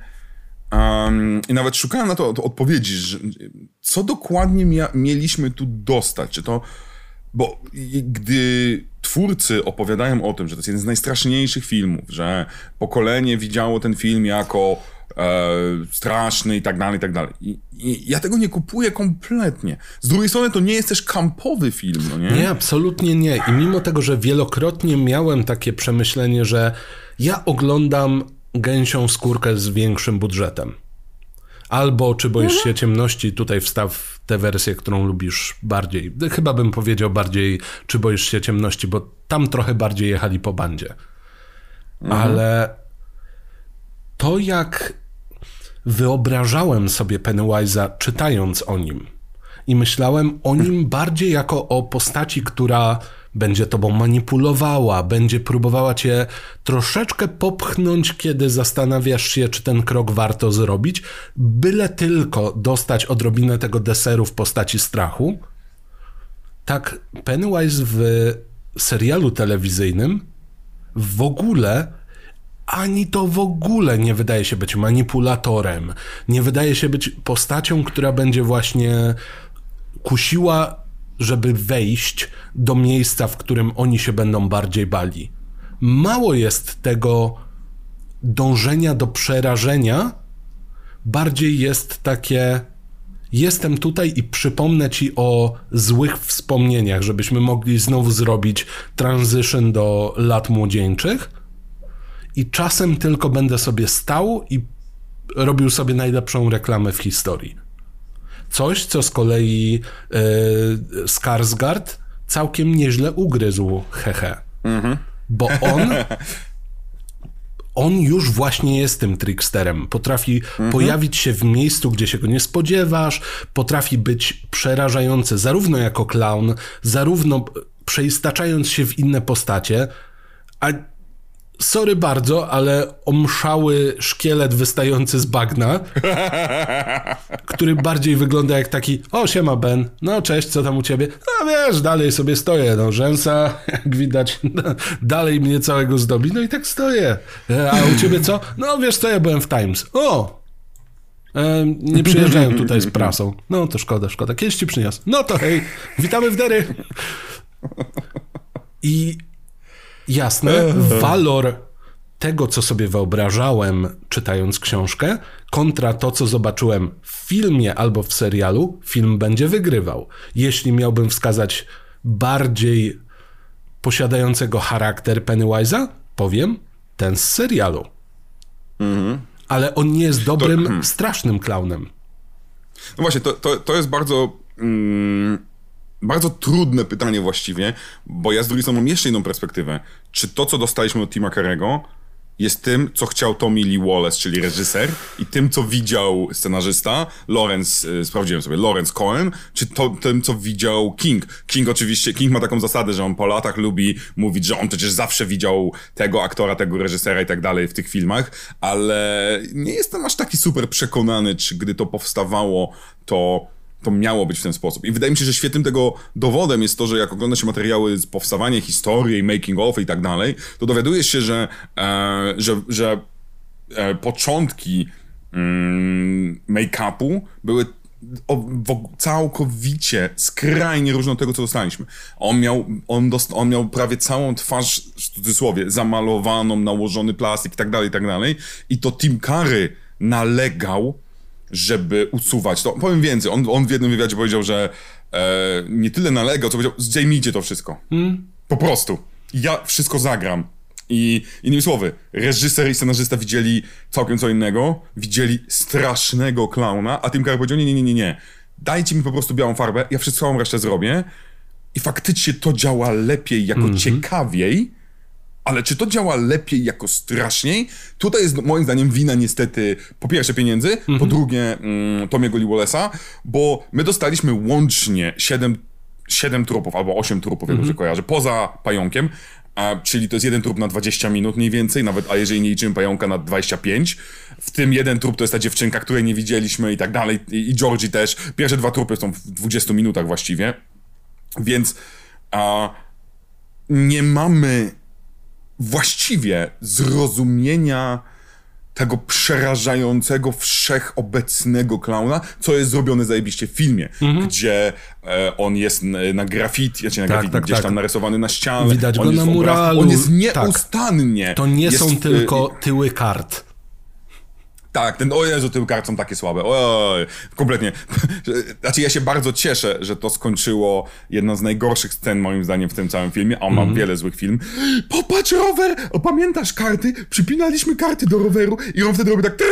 um, i nawet szukałem na to od- odpowiedzi, że, co dokładnie mia, mieliśmy tu dostać. Czy to, bo gdy twórcy opowiadają o tym, że to jest jeden z najstraszniejszych filmów, że pokolenie widziało ten film jako straszny i tak dalej, i tak dalej. I, I ja tego nie kupuję kompletnie. Z drugiej strony to nie jest też kampowy film, no nie? Nie, absolutnie nie. I mimo tego, że wielokrotnie miałem takie przemyślenie, że ja oglądam gęsią skórkę z większym budżetem. Albo czy boisz się ciemności, tutaj wstaw tę wersję, którą lubisz bardziej. Chyba bym powiedział bardziej, czy boisz się ciemności, bo tam trochę bardziej jechali po bandzie. Ale to jak wyobrażałem sobie Pennywise'a czytając o nim i myślałem o nim bardziej jako o postaci, która będzie tobą manipulowała, będzie próbowała cię troszeczkę popchnąć, kiedy zastanawiasz się, czy ten krok warto zrobić, byle tylko dostać odrobinę tego deseru w postaci strachu. Tak, Pennywise w serialu telewizyjnym w ogóle ani to w ogóle nie wydaje się być manipulatorem. Nie wydaje się być postacią, która będzie właśnie kusiła, żeby wejść do miejsca, w którym oni się będą bardziej bali. Mało jest tego dążenia do przerażenia, bardziej jest takie. Jestem tutaj i przypomnę ci o złych wspomnieniach, żebyśmy mogli znowu zrobić transition do lat młodzieńczych i czasem tylko będę sobie stał i robił sobie najlepszą reklamę w historii. Coś, co z kolei e, Skarsgård całkiem nieźle ugryzł, hehe. Bo on on już właśnie jest tym tricksterem. Potrafi pojawić się w miejscu, gdzie się go nie spodziewasz, potrafi być przerażający zarówno jako clown, zarówno przeistaczając się w inne postacie, a sorry bardzo, ale omszały szkielet wystający z bagna, który bardziej wygląda jak taki, o siema Ben, no cześć, co tam u ciebie? No wiesz, dalej sobie stoję, no rzęsa, jak widać, dalej mnie całego zdobi, no i tak stoję. E, A u ciebie co? No wiesz co, ja byłem w Times. O! E, nie przyjeżdżają tutaj z prasą. No to szkoda, szkoda. Kiedyś ci przyniosę. No to hej, witamy w Dery. I jasne, walor tego, co sobie wyobrażałem, czytając książkę, kontra to, co zobaczyłem w filmie albo w serialu, film będzie wygrywał. Jeśli miałbym wskazać bardziej posiadającego charakter Pennywise'a, powiem ten z serialu. Ale on nie jest dobrym, strasznym klaunem. No właśnie, to, to, to jest bardzo mm, bardzo trudne pytanie właściwie, bo ja z drugiej strony mam jeszcze inną perspektywę. Czy to, co dostaliśmy od Tima Carego, jest tym, co chciał Tommy Lee Wallace, czyli reżyser, i tym, co widział scenarzysta, Lawrence, y, sprawdziłem sobie, Lawrence Cohen, czy to, tym, co widział King. King oczywiście, King ma taką zasadę, że on po latach lubi mówić, że on przecież zawsze widział tego aktora, tego reżysera i tak dalej w tych filmach, ale nie jestem aż taki super przekonany, czy gdy to powstawało, to to miało być w ten sposób. I wydaje mi się, że świetnym tego dowodem jest to, że jak ogląda się materiały z powstawania historii, making of i tak dalej, to dowiadujesz się, że, e, że, że e, początki mm, make-upu były o, całkowicie skrajnie różne od tego, co dostaliśmy. On miał, on, dost, on miał prawie całą twarz, w cudzysłowie, zamalowaną, nałożony plastik i tak dalej, i tak dalej. I to Tim Curry nalegał żeby usuwać to. Powiem więcej, on, on w jednym wywiadzie powiedział, że e, nie tyle nalegał, co powiedział, zdejmijcie to wszystko. Hmm? Po prostu. Ja wszystko zagram. I innymi słowy, reżyser i scenarzysta widzieli całkiem co innego, widzieli strasznego klauna, a Tim Curry powiedział, nie, nie, nie, nie, nie. Dajcie mi po prostu białą farbę, ja wszystko resztę zrobię. I faktycznie to działa lepiej, jako mm -hmm. ciekawiej, ale czy to działa lepiej jako straszniej? Tutaj jest moim zdaniem wina niestety po pierwsze pieniędzy, po mhm. drugie mm, Tomiego Lee Wallace'a, bo my dostaliśmy łącznie 7, 7 trupów albo 8 trupów, jak dobrze mhm. kojarzę, poza pająkiem, a, czyli to jest jeden trup na 20 minut mniej więcej, nawet, a jeżeli nie liczymy pająka na 25. W tym jeden trup to jest ta dziewczynka, której nie widzieliśmy i tak dalej, i, i Georgie też. Pierwsze dwa trupy są w 20 minutach właściwie, więc a, nie mamy właściwie zrozumienia tego przerażającego, wszechobecnego klauna, co jest zrobione zajebiście w filmie, mhm. gdzie e, on jest na graffiti, znaczy na tak, graffiti, tak, gdzieś tak. tam narysowany na ścianie. Widać go na muralu. On jest tak. nieustannie. To nie jest, są tylko tyły kart. Tak, ten, o Jezu, tym kart są takie słabe. Oj, kompletnie. Znaczy, ja się bardzo cieszę, że to skończyło jedną z najgorszych scen, moim zdaniem, w tym całym filmie, a on mm. wiele złych film. Popatrz, rower! O, pamiętasz karty? Przypinaliśmy karty do roweru i on wtedy robi tak...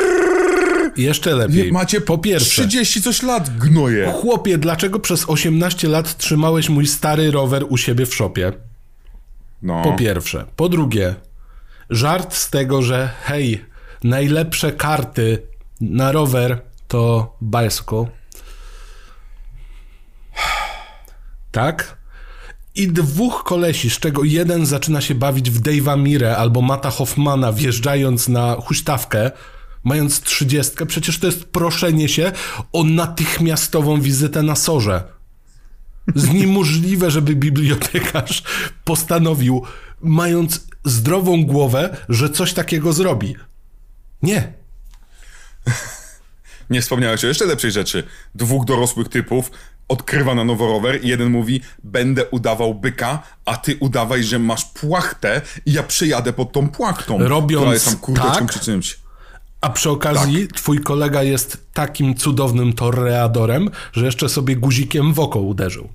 Jeszcze lepiej. Macie po pierwsze 30 coś lat, gnoje. Chłopie, dlaczego przez 18 lat trzymałeś mój stary rower u siebie w szopie? No. Po pierwsze. Po drugie, żart z tego, że hej, najlepsze karty na rower to bicycle. Tak? I dwóch kolesi, z czego jeden zaczyna się bawić w Dave'a Mire albo Mata Hoffmana, wjeżdżając na huśtawkę, mając trzydziestkę, przecież to jest proszenie się o natychmiastową wizytę na sorze. Z niemożliwe, żeby bibliotekarz postanowił, mając zdrową głowę, że coś takiego zrobi. Nie. Nie wspomniałeś o jeszcze lepszej rzeczy. Dwóch dorosłych typów odkrywa na nowo rower i jeden mówi, będę udawał byka, a ty udawaj, że masz płachtę i ja przyjadę pod tą płachtą. Robiąc tam tak, czy czymś. A przy okazji tak. twój kolega jest takim cudownym torreadorem, że jeszcze sobie guzikiem w oko uderzył.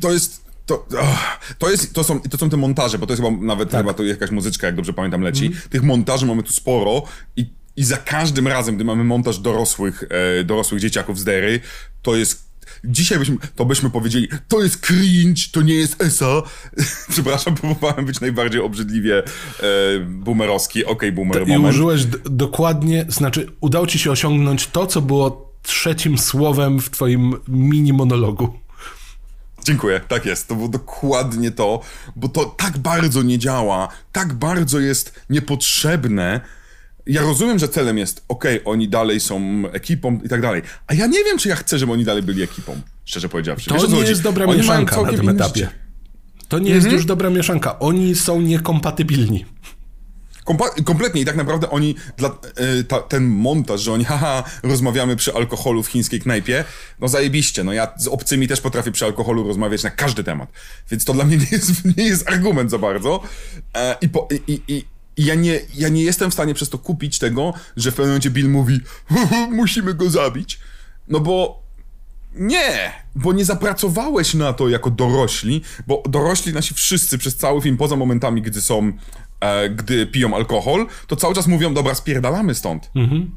To jest to, oh, to, jest, to, są, to są te montaże, bo to jest chyba nawet tak. chyba to jakaś muzyczka, jak dobrze pamiętam, leci. Mm. Tych montaży mamy tu sporo i, i za każdym razem, gdy mamy montaż dorosłych, e, dorosłych dzieciaków z Dery, to jest Dzisiaj byśmy, to byśmy powiedzieli, to jest cringe, to nie jest ESA. Przepraszam, próbowałem być najbardziej obrzydliwie e, boomerowski. Okej, okay, boomer I moment. użyłeś dokładnie, znaczy udało ci się osiągnąć to, co było trzecim słowem w twoim mini monologu. Dziękuję, tak jest. To było dokładnie to, bo to tak bardzo nie działa, tak bardzo jest niepotrzebne. Ja rozumiem, że celem jest, okej, okay, oni dalej są ekipą i tak dalej, a ja nie wiem, czy ja chcę, żeby oni dalej byli ekipą, szczerze powiedziawszy. To Wiesz, nie jest dobra oni mieszanka na tym etapie. To nie jest mhm. już dobra mieszanka. Oni są niekompatybilni. Kompletnie. I tak naprawdę oni, dla, y, ta, ten montaż, że oni haha, rozmawiamy przy alkoholu w chińskiej knajpie, no zajebiście, no ja z obcymi też potrafię przy alkoholu rozmawiać na każdy temat, więc to dla mnie nie jest, nie jest argument za bardzo. E, i, po, i, i, i ja nie, ja nie jestem w stanie przez to kupić tego, że w pewnym momencie Bill mówi musimy go zabić, no bo nie, bo nie zapracowałeś na to jako dorośli, bo dorośli nasi wszyscy przez cały film, poza momentami, gdy są e, gdy piją alkohol, to cały czas mówią, dobra, spierdalamy stąd. Mhm.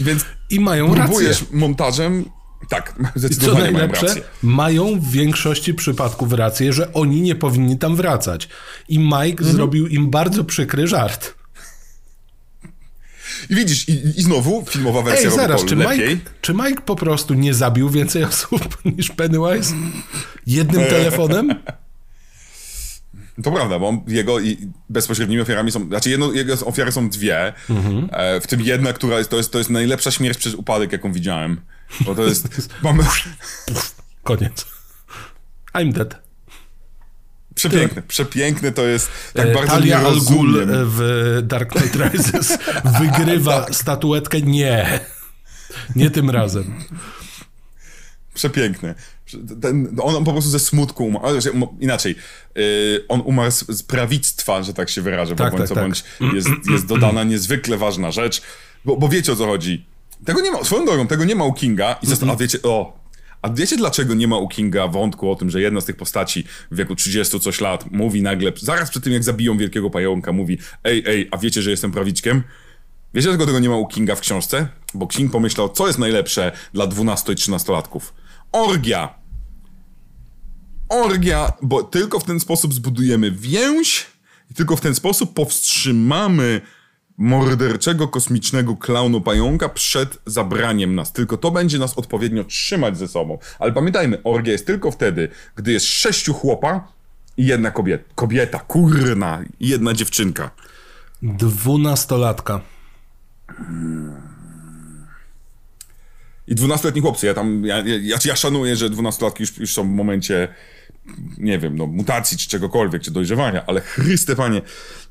Więc I mają próbujesz rację. montażem Tak, I co zdecydowanie mają rację. mają w większości przypadków rację, że oni nie powinni tam wracać. I Mike Mhm. zrobił im bardzo przykry żart. I widzisz, i, i znowu filmowa wersja Ej, zaraz, czy lepiej. Mike, czy Mike po prostu nie zabił więcej osób niż Pennywise? Jednym telefonem? To prawda, bo jego i bezpośrednimi ofiarami są, znaczy jedno, jego ofiary są dwie, Mhm. e, w tym jedna, która jest, to jest, to jest najlepsza śmierć przez upadek, jaką widziałem. Bo to jest, mamy, Koniec. I'm dead. Przepiękne, przepiękne to jest, tak E, bardzo Talia Al Ghul e, w Dark Knight Rises wygrywa Tak. statuetkę. Nie. Nie tym razem. Przepiękny. Ten, on po prostu ze smutku umarł. Inaczej, yy, on umarł z, z prawictwa, że tak się wyrażę, bo Tak, bądź tak, tak. bądź jest, jest dodana niezwykle ważna rzecz, bo, bo wiecie o co chodzi. Tego nie ma, swoją drogą, tego nie ma u Kinga i a wiecie, o, a wiecie dlaczego nie ma u Kinga wątku o tym, że jedna z tych postaci w wieku 30 coś lat mówi nagle, zaraz przed tym jak zabiją wielkiego pająka, mówi ej, ej, a wiecie, że jestem prawiczkiem? Wiecie, dlaczego tego nie ma u Kinga w książce? Bo King pomyślał, co jest najlepsze dla 12 i 13 latków. Orgia! Orgia, bo tylko w ten sposób zbudujemy więź i tylko w ten sposób powstrzymamy morderczego kosmicznego klaunu pająka przed zabraniem nas. Tylko to będzie nas odpowiednio trzymać ze sobą. Ale pamiętajmy, orgia jest tylko wtedy, gdy jest sześciu chłopa i jedna kobieta. Kobieta, kurna, i jedna dziewczynka. Dwunastolatka. I dwunastoletni chłopcy, ja tam, ja, ja, ja szanuję, że dwunastolatki już, już są w momencie, nie wiem, no, mutacji czy czegokolwiek, czy dojrzewania, ale Chryste Panie,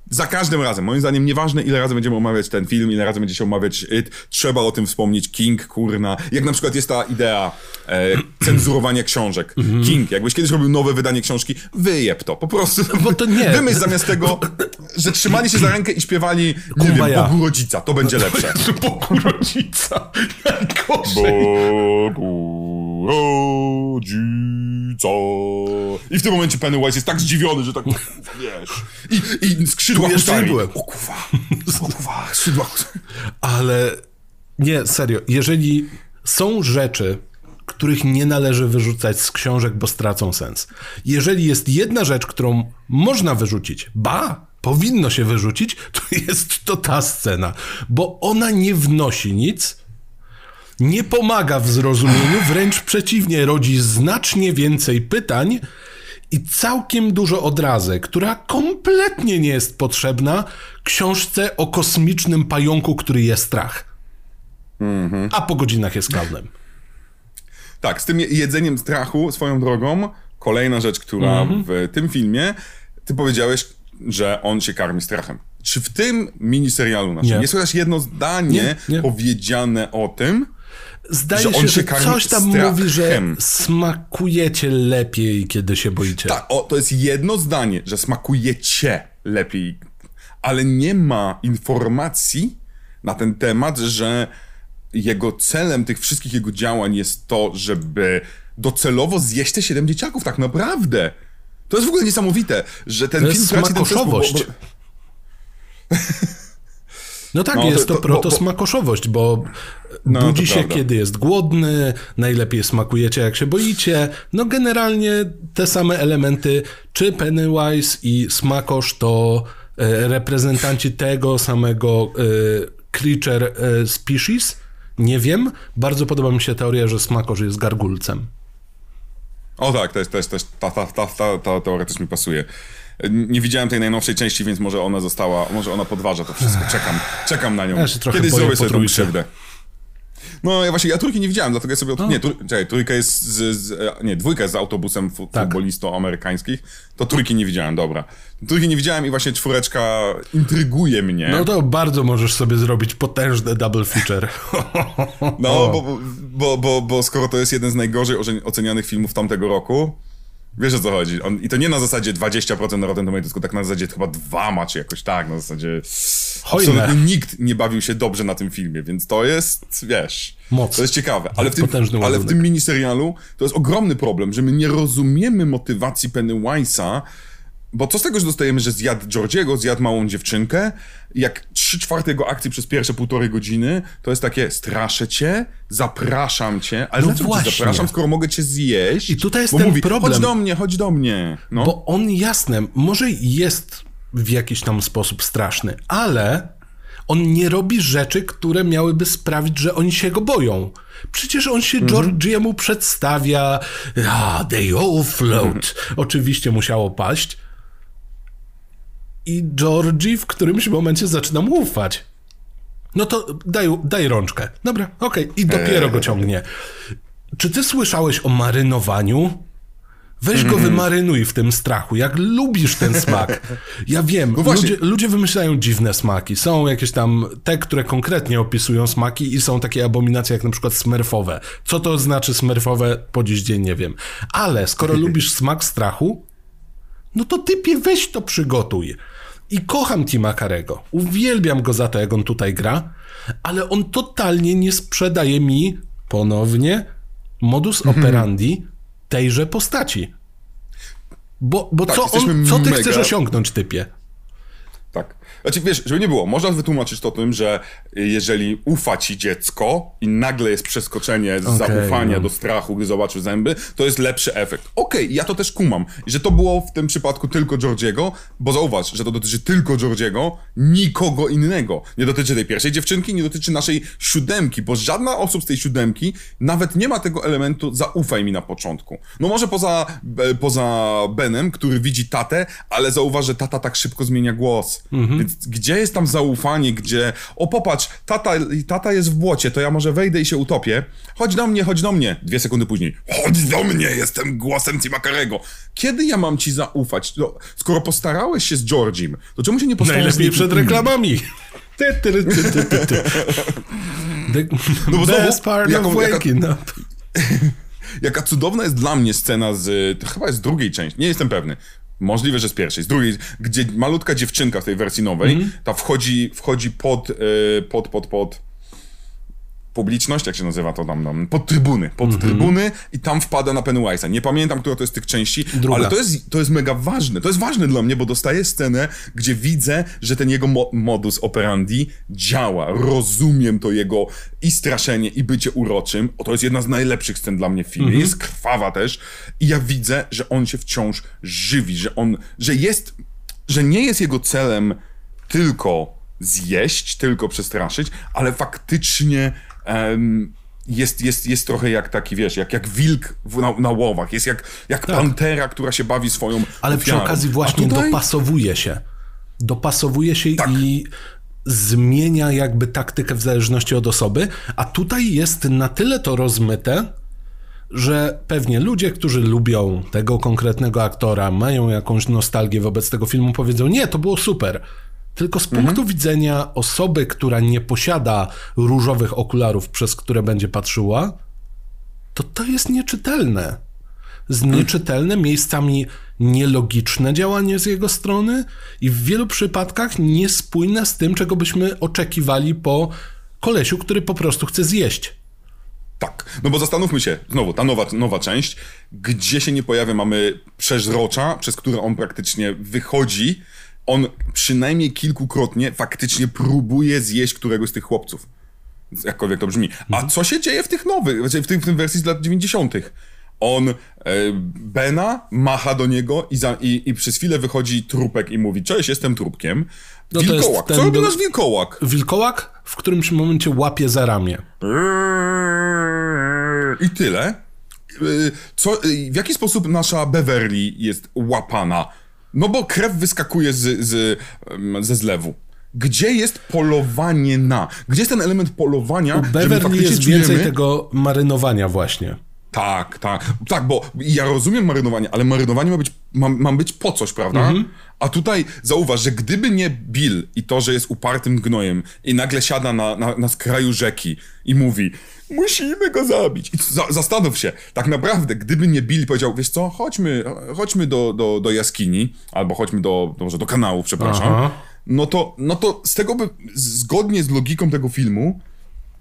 za każdym razem, moim zdaniem, nieważne ile razy będziemy omawiać ten film, ile razy będzie się omawiać It, trzeba o tym wspomnieć, King, kurna, jak na przykład jest ta idea e, cenzurowania książek. King, jakbyś kiedyś robił nowe wydanie książki, wyjeb to, po prostu. Bo to nie. Wymyśl zamiast tego, że trzymali się za rękę i śpiewali, nie wiem. Bogu rodzica, to będzie lepsze. Bogu rodzica. Najgorzej. Bogu rodzica. I w tym momencie Pennywise jest tak zdziwiony, że tak, wiesz, i, i skrzydła jeszcze nie byłem. O kurwa, o kurwa, skrzydła. Ale nie, serio. Jeżeli są rzeczy, których nie należy wyrzucać z książek, bo stracą sens. Jeżeli jest jedna rzecz, którą można wyrzucić, ba, powinno się wyrzucić, to jest to ta scena, bo ona nie wnosi nic, nie pomaga w zrozumieniu, wręcz przeciwnie, rodzi znacznie więcej pytań i całkiem dużo odrazy, która kompletnie nie jest potrzebna książce o kosmicznym pająku, który je strach. A po godzinach jest klaunem. Tak, z tym je- jedzeniem strachu, swoją drogą, kolejna rzecz, która Mhm. w tym filmie, ty powiedziałeś, że on się karmi strachem. Czy w tym miniserialu naszym Nie. jest chociaż jedno zdanie Nie, nie. powiedziane o tym, Zdaje Że on się, że karmi coś tam mówi, że smakujecie lepiej, kiedy się boicie. Tak, o, to jest jedno zdanie, że smakuje cię lepiej, ale nie ma informacji na ten temat, że jego celem tych wszystkich jego działań jest to, żeby docelowo zjeść te siedem dzieciaków, tak naprawdę. To jest w ogóle niesamowite, że ten To film jest traci ten bo- No tak, No, to- jest to, to- bo- protosmakoszowość, bo No, to budzi się, prawda. kiedy jest głodny, najlepiej smakujecie, jak się boicie. No generalnie te same elementy, czy Pennywise i Smakosz to e, reprezentanci tego samego e, creature e, species? Nie wiem. Bardzo podoba mi się teoria, że Smakosz jest gargulcem. O tak, też, też, też ta, ta, ta, ta, ta teoria też mi pasuje. Nie widziałem tej najnowszej części, więc może ona została, może ona podważa to wszystko. Czekam, czekam na nią. Ja Kiedyś zrobię sobie tą krzywdę. No ja właśnie, ja trójki nie widziałem, dlatego ja sobie... Od... Nie, trój... Czekaj, trójka jest z, z... e, Nie, dwójka jest z autobusem fu- Tak. futbolistą amerykańskich. To trójki nie widziałem, dobra. Trójki nie widziałem i właśnie czwóreczka intryguje mnie. No to bardzo możesz sobie zrobić potężny double feature. No, bo, bo, bo, bo skoro to jest jeden z najgorzej ocenianych filmów tamtego roku, wiesz o co chodzi. On, I to nie na zasadzie 20% na Rotten Tomatoes, tylko tak na zasadzie chyba dwa ma, czy jakoś tak, na zasadzie... Hojne. Absolutnie nikt nie bawił się dobrze na tym filmie, więc to jest, wiesz... Moc. To jest ciekawe. Ale w, tym, Potężny ale w tym miniserialu to jest ogromny problem, że my nie rozumiemy motywacji Pennywise'a bo co z tego, że dostajemy, że zjadł Georgiego, zjadł małą dziewczynkę, jak trzy czwarte jego akcji przez pierwsze półtorej godziny, to jest takie, straszę cię, zapraszam cię, ale No dlaczego cię zapraszam, skoro mogę cię zjeść? I tutaj jest Bo ten mówi, problem. chodź do mnie, chodź do mnie. No. Bo on jasne, może jest w jakiś tam sposób straszny, ale on nie robi rzeczy, które miałyby sprawić, że oni się go boją. Przecież on się Georgiemu przedstawia. Ah, they all float. Oczywiście musiało paść. I Georgie w którymś momencie zaczyna mu ufać. No to daj, daj rączkę. Dobra, okej. I dopiero go ciągnie. Czy ty słyszałeś o marynowaniu? Weź go wymarynuj w tym strachu, jak lubisz ten smak. Ja wiem, No ludzie, ludzie wymyślają dziwne smaki. Są jakieś tam te, które konkretnie opisują smaki i są takie abominacje jak na przykład smurfowe. Co to znaczy smurfowe, po dziś dzień nie wiem. Ale skoro lubisz smak strachu, no to typie weź to przygotuj. I kocham Tima Karego. Uwielbiam go za to, jak on tutaj gra, ale on totalnie nie sprzedaje mi ponownie modus operandi tejże postaci. Bo, bo Tak, co, on, co ty mega- chcesz osiągnąć, typie? Znaczy, wiesz, żeby nie było, można wytłumaczyć to tym, że jeżeli ufa ci dziecko i nagle jest przeskoczenie z Okej, zaufania no. do strachu, gdy zobaczył zęby, to jest lepszy efekt. Okej, ja to też kumam. Że to było w tym przypadku tylko Georgiego, bo zauważ, że to dotyczy tylko Georgiego, nikogo innego. Nie dotyczy tej pierwszej dziewczynki, nie dotyczy naszej siódemki, bo żadna osób z tej siódemki nawet nie ma tego elementu zaufaj mi na początku. No może poza, e, poza Benem, który widzi tatę, ale zauważ, że tata tak szybko zmienia głos. Więc gdzie jest tam zaufanie, gdzie o popatrz, tata, tata jest w błocie, to ja może wejdę i się utopię. Chodź do mnie, chodź do mnie. Dwie sekundy później. Chodź do mnie, jestem głosem Tima Karego. Kiedy ja mam ci zaufać? No, skoro postarałeś się z Georgiem, to czemu się nie postarałeś Najlepiej przed reklamami. Ty, ty, ty, ty, ty, ty. The No bo best part jaką- of jaka- waking up. Jaka cudowna jest dla mnie scena z. Chyba jest z drugiej części, nie jestem pewny. Możliwe, że z pierwszej, z drugiej, gdzie malutka dziewczynka w tej wersji nowej, Mhm. ta wchodzi, wchodzi pod, e, pod, pod, pod publiczność, jak się nazywa to tam, tam pod trybuny, pod Mhm. trybuny i tam wpada na Pennywise'a. Nie pamiętam, która to jest z tych części, Druga. ale to jest, to jest mega ważne. To jest ważne dla mnie, bo dostaję scenę, gdzie widzę, że ten jego mo modus operandi działa. Rozumiem to jego i straszenie, i bycie uroczym. O, to jest jedna z najlepszych scen dla mnie w filmie. Jest krwawa też. I ja widzę, że on się wciąż żywi, że on, że jest, że nie jest jego celem tylko zjeść, tylko przestraszyć, ale faktycznie em, jest, jest, jest trochę jak taki, wiesz, jak, jak wilk w, na, na łowach, jest jak, jak pantera, która się bawi swoją Ale przy ofiarą. okazji A właśnie tutaj- dopasowuje się. Dopasowuje się Tak. i zmienia jakby taktykę w zależności od osoby, a tutaj jest na tyle to rozmyte, że pewnie ludzie, którzy lubią tego konkretnego aktora, mają jakąś nostalgię wobec tego filmu, powiedzą: Nie, to było super. Tylko z punktu widzenia osoby, która nie posiada różowych okularów, przez które będzie patrzyła, to to jest nieczytelne. Z nieczytelne, miejscami nielogiczne działanie z jego strony i w wielu przypadkach niespójne z tym, czego byśmy oczekiwali po kolesiu, który po prostu chce zjeść. Tak, no bo zastanówmy się, znowu, ta nowa, nowa część, gdzie się nie pojawia, mamy przeźrocza, przez które on praktycznie wychodzi, on przynajmniej kilkukrotnie faktycznie próbuje zjeść któregoś z tych chłopców. Jakkolwiek to brzmi. A co się dzieje w tych nowych, znaczy w, tym, w tym wersji z lat 90. On, e, Bena macha do niego i, za, i, i przez chwilę wychodzi trupek i mówi, cześć, jestem trupkiem. No wilkołak, ten co robi nasz wilkołak? Wilkołak w którymś momencie łapie za ramię. I tyle. Y, Co, y, w jaki sposób nasza Beverly jest łapana? No bo krew wyskakuje z, z, ze zlewu. Gdzie jest polowanie na? Gdzie jest ten element polowania, my Beverly jest czujemy... więcej tego marynowania właśnie. Tak, tak. Tak, bo ja rozumiem marynowanie, ale marynowanie ma być, ma, ma być po coś, prawda? Mhm. A tutaj zauważ, że gdyby nie Bill i to, że jest upartym gnojem i nagle siada na, na, na skraju rzeki i mówi musimy go zabić. I za, zastanów się, tak naprawdę, gdyby nie Bill powiedział, wiesz co, chodźmy, chodźmy do, do, do jaskini, albo chodźmy do, do, może do kanału, przepraszam, Aha. no to, no to z tego by, zgodnie z logiką tego filmu,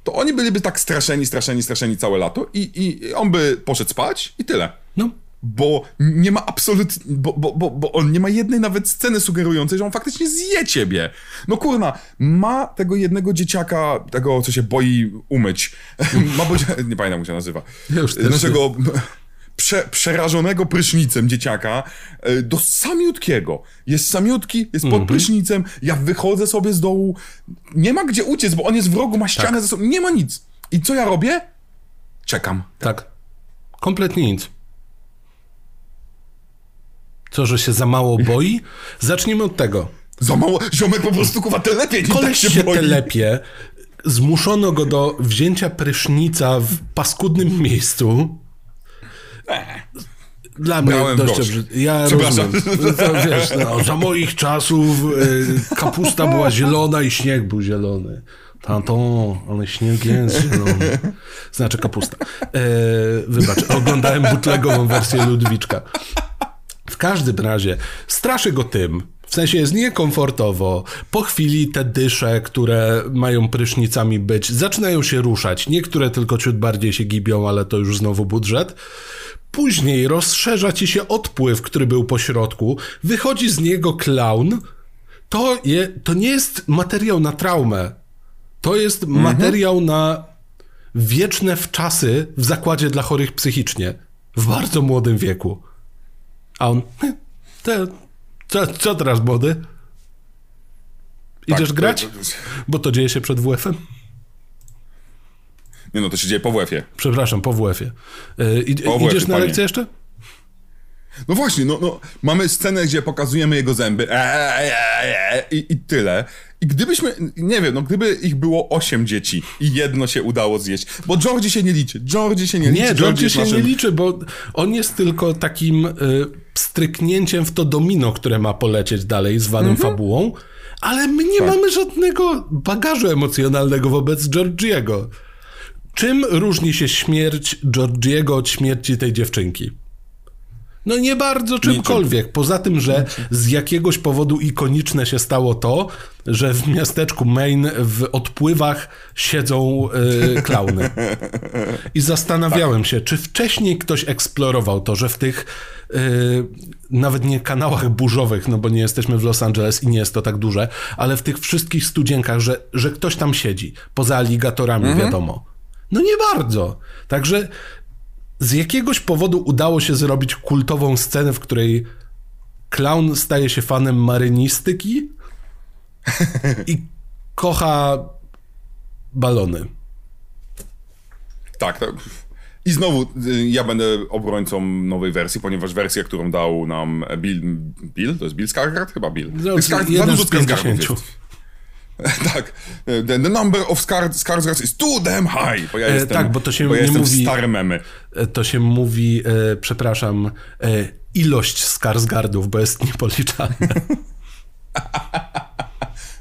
to oni byliby tak straszeni, straszeni, straszeni całe lato i, i on by poszedł spać i tyle. No, bo nie ma absolutnie, bo, bo, bo, bo on nie ma jednej nawet sceny sugerującej, że on faktycznie zje ciebie. No kurna, ma tego jednego dzieciaka, tego co się boi umyć. ma bo, nie pamiętam jak się nazywa. Ja już też Naszego prze, przerażonego prysznicem dzieciaka e, do samiutkiego. Jest samiutki, jest pod prysznicem, ja wychodzę sobie z dołu, nie ma gdzie uciec, bo on jest w rogu, ma ścianę ze sobą, nie ma nic. I co ja robię? Czekam. Tak. Kompletnie nic. Co, że się za mało boi? Zacznijmy od tego. Za mało, ziomek po prostu kuwa telepie, nie tak Koleś się, się boi. telepie. Zmuszono go do wzięcia prysznica w paskudnym miejscu. Dla mnie Brałem dość dobrze. Ja Przepraszam. rozumiem. To, wiesz, no, za moich czasów y, kapusta była zielona i śnieg był zielony. Tato, ale śnieg jest zielony. Znaczy kapusta. E, wybacz, oglądałem butlegową wersję Ludwiczka. W każdym razie straszy go tym. W sensie jest niekomfortowo. Po chwili te dysze, które mają prysznicami być, zaczynają się ruszać. Niektóre tylko ciut bardziej się gibią, ale to już znowu budżet. Później rozszerza ci się odpływ, który był po środku. Wychodzi z niego klaun. To, je, to nie jest materiał na traumę. To jest materiał na wieczne wczasy w zakładzie dla chorych psychicznie. W bardzo młodym wieku. A on, "Hm, te, co, co teraz młody? Idziesz Tak, grać? to- to- Bo to dzieje się przed WF-em? Nie no, to się dzieje po WF-ie. Przepraszam, po WF-ie. Yy, id- Po WF-ie, idziesz na lekcję jeszcze? No właśnie, no, no mamy scenę, gdzie pokazujemy jego zęby eee, eee, i, i tyle. I gdybyśmy, nie wiem, no gdyby ich było osiem dzieci i jedno się udało zjeść, bo Georgie się nie liczy, Georgie się nie, liczy. Nie, Georgie się naszym- nie liczy, bo on jest tylko takim y, stryknięciem w to domino, które ma polecieć dalej, zwanym Mhm. fabułą, ale my nie Tak. mamy żadnego bagażu emocjonalnego wobec Georgiego. Czym różni się śmierć Georgiego od śmierci tej dziewczynki? No nie bardzo czymkolwiek. Poza tym, że z jakiegoś powodu ikoniczne się stało to, że w miasteczku Maine w odpływach siedzą y, klauny. I zastanawiałem się, czy wcześniej ktoś eksplorował to, że w tych y, nawet nie kanałach burzowych, no bo nie jesteśmy w Los Angeles i nie jest to tak duże, ale w tych wszystkich studzienkach, że, że ktoś tam siedzi, poza aligatorami, wiadomo. No nie bardzo. Także z jakiegoś powodu udało się zrobić kultową scenę, w której clown staje się fanem marynistyki i kocha balony. Tak, tak. I znowu y, ja będę obrońcą nowej wersji, ponieważ wersja, którą dał nam Bill, Bill? To jest Bill Skarsgård? Chyba Bill. No, Skar- jeden za dużo z 50. Skarsgårdów jest. tak. The, the number of Skar- Skarsgårds is too damn high. Bo ja E, jestem, tak, bo to się bo ja nie mówi- stare memy. E, To się mówi, e, przepraszam, e, ilość Skarsgardów, bo jest niepoliczalna.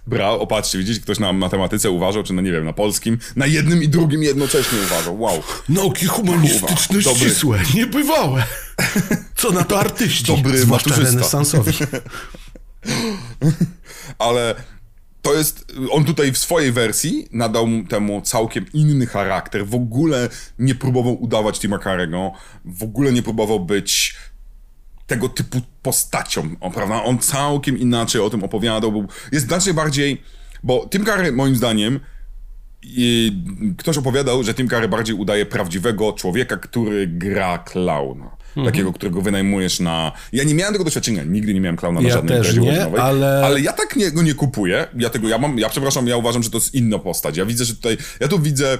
Bra, opatrzcie, widzicie, ktoś na matematyce uważał, czy na, nie wiem, na polskim, na jednym i drugim jednocześnie uważał. Wow. Nauki humanistyczne dobry. ścisłe, niebywałe. Co na to artyści, Dobry zwłaszcza renesansowi. ale to jest, on tutaj w swojej wersji nadał mu temu całkiem inny charakter, w ogóle nie próbował udawać Tima Carrego, w ogóle nie próbował być tego typu postacią, prawda? On całkiem inaczej o tym opowiadał, był, jest znacznie bardziej, bo Tim Curry moim zdaniem ktoś opowiadał, że Tim Curry bardziej udaje prawdziwego człowieka, który gra klauna. Mhm. Takiego, którego wynajmujesz na... Ja nie miałem tego doświadczenia, nigdy nie miałem klauna na Ja żadnej też nie, ale- ale ja tak nie, go nie kupuję. Ja tego, ja mam, ja przepraszam, ja uważam, że to jest inna postać. Ja widzę, że tutaj, ja tu widzę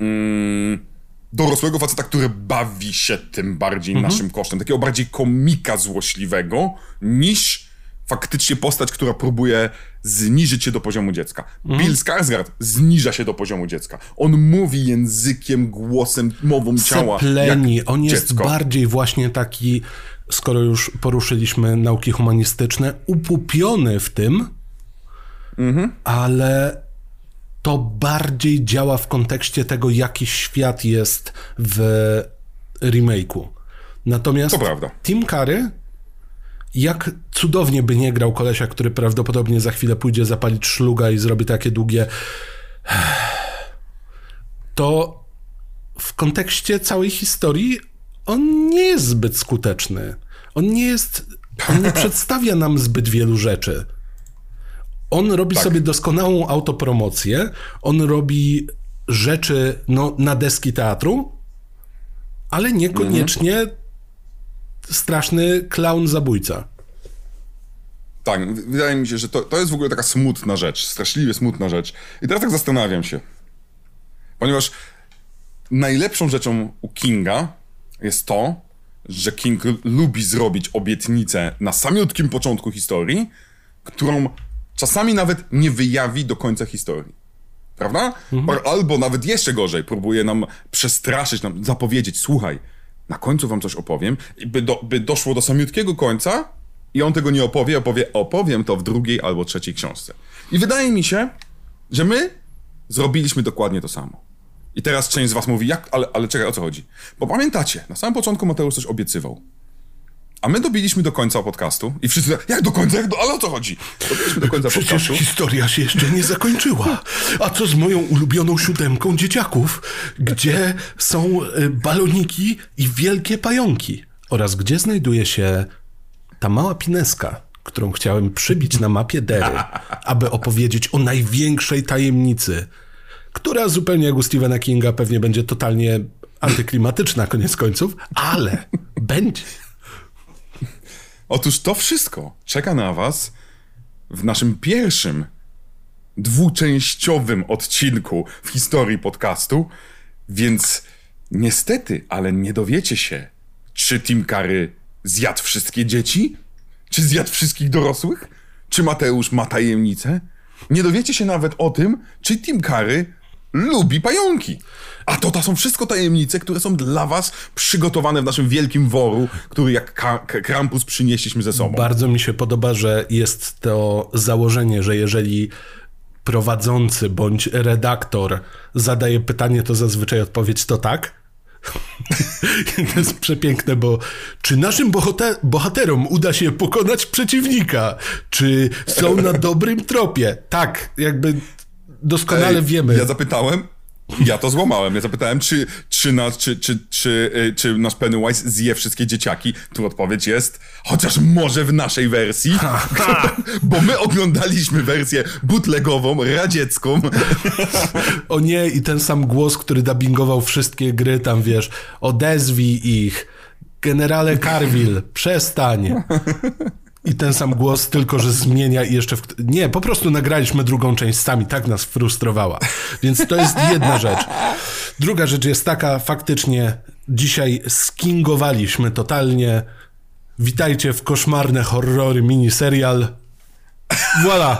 mm, dorosłego faceta, który bawi się tym bardziej Mhm. naszym kosztem. Takiego bardziej komika złośliwego, niż faktycznie postać, która próbuje zniżyć się do poziomu dziecka. Mhm. Bill Skarsgård zniża się do poziomu dziecka. On mówi językiem, głosem, mową ciała. Sepleni. On jest dziecko. bardziej właśnie taki, skoro już poruszyliśmy nauki humanistyczne, upupiony w tym, Mhm. ale to bardziej działa w kontekście tego, jaki świat jest w remake'u. Natomiast To prawda. Tim Curry, jak cudownie by nie grał kolesia, który prawdopodobnie za chwilę pójdzie zapalić szluga i zrobi takie długie to w kontekście całej historii on nie jest zbyt skuteczny. On nie jest. On nie przedstawia nam zbyt wielu rzeczy. On robi tak. sobie doskonałą autopromocję. On robi rzeczy no, na deski teatru, ale niekoniecznie mhm. Straszny clown zabójca. Tak, wydaje mi się, że to, to jest w ogóle taka smutna rzecz, straszliwie smutna rzecz. I teraz tak zastanawiam się, ponieważ najlepszą rzeczą u Kinga jest to, że King lubi zrobić obietnicę na samiutkim początku historii, którą czasami nawet nie wyjawi do końca historii. Prawda? Mhm. Albo nawet jeszcze gorzej, próbuje nam przestraszyć, nam zapowiedzieć, słuchaj, na końcu wam coś opowiem, by, do, by doszło do samiutkiego końca i on tego nie opowie, opowie, opowiem to w drugiej albo trzeciej książce. I wydaje mi się, że my zrobiliśmy dokładnie to samo. I teraz część z was mówi, jak, ale, ale czekaj, o co chodzi? Bo pamiętacie, na samym początku Mateusz coś obiecywał. A my dobiliśmy do końca podcastu i wszyscy tak, jak do końca, jak do, ale o co chodzi? Dobiliśmy do końca Przecież podcastu. historia się jeszcze nie zakończyła. A co z moją ulubioną siódemką dzieciaków, gdzie są y, baloniki i wielkie pająki? Oraz gdzie znajduje się ta mała pineska, którą chciałem przybić na mapie Dery, aby opowiedzieć o największej tajemnicy, która zupełnie jak u Stephena Kinga pewnie będzie totalnie antyklimatyczna koniec końców, ale będzie. Otóż to wszystko czeka na Was w naszym pierwszym dwuczęściowym odcinku w historii podcastu, więc niestety, ale nie dowiecie się, czy Tim Curry zjadł wszystkie dzieci? Czy zjadł wszystkich dorosłych? Czy Mateusz ma tajemnicę? Nie dowiecie się nawet o tym, czy Tim Curry lubi pająki. A to, to są wszystko tajemnice, które są dla was przygotowane w naszym wielkim woru, który jak Krampus przynieśliśmy ze sobą. Bardzo mi się podoba, że jest to założenie, że jeżeli prowadzący bądź redaktor zadaje pytanie, to zazwyczaj odpowiedź to tak. to jest przepiękne, bo czy naszym bohaterom uda się pokonać przeciwnika? Czy są na dobrym tropie? Tak, jakby doskonale Ej, wiemy. Ja zapytałem, ja to złamałem. Ja zapytałem, czy, czy, nas, czy, czy, czy, y, czy nasz Pennywise zje wszystkie dzieciaki. Tu odpowiedź jest, chociaż może w naszej wersji, bo my oglądaliśmy wersję bootlegową, radziecką. o nie, i ten sam głos, który dubbingował wszystkie gry, tam wiesz, odezwij ich. Generale Carville, przestań. I ten sam głos, tylko że zmienia i jeszcze. W... Nie, po prostu nagraliśmy drugą część sami, tak nas frustrowała. Więc to jest jedna rzecz. Druga rzecz jest taka, faktycznie dzisiaj skingowaliśmy totalnie. Witajcie w koszmarne horrory miniserial. Voilà.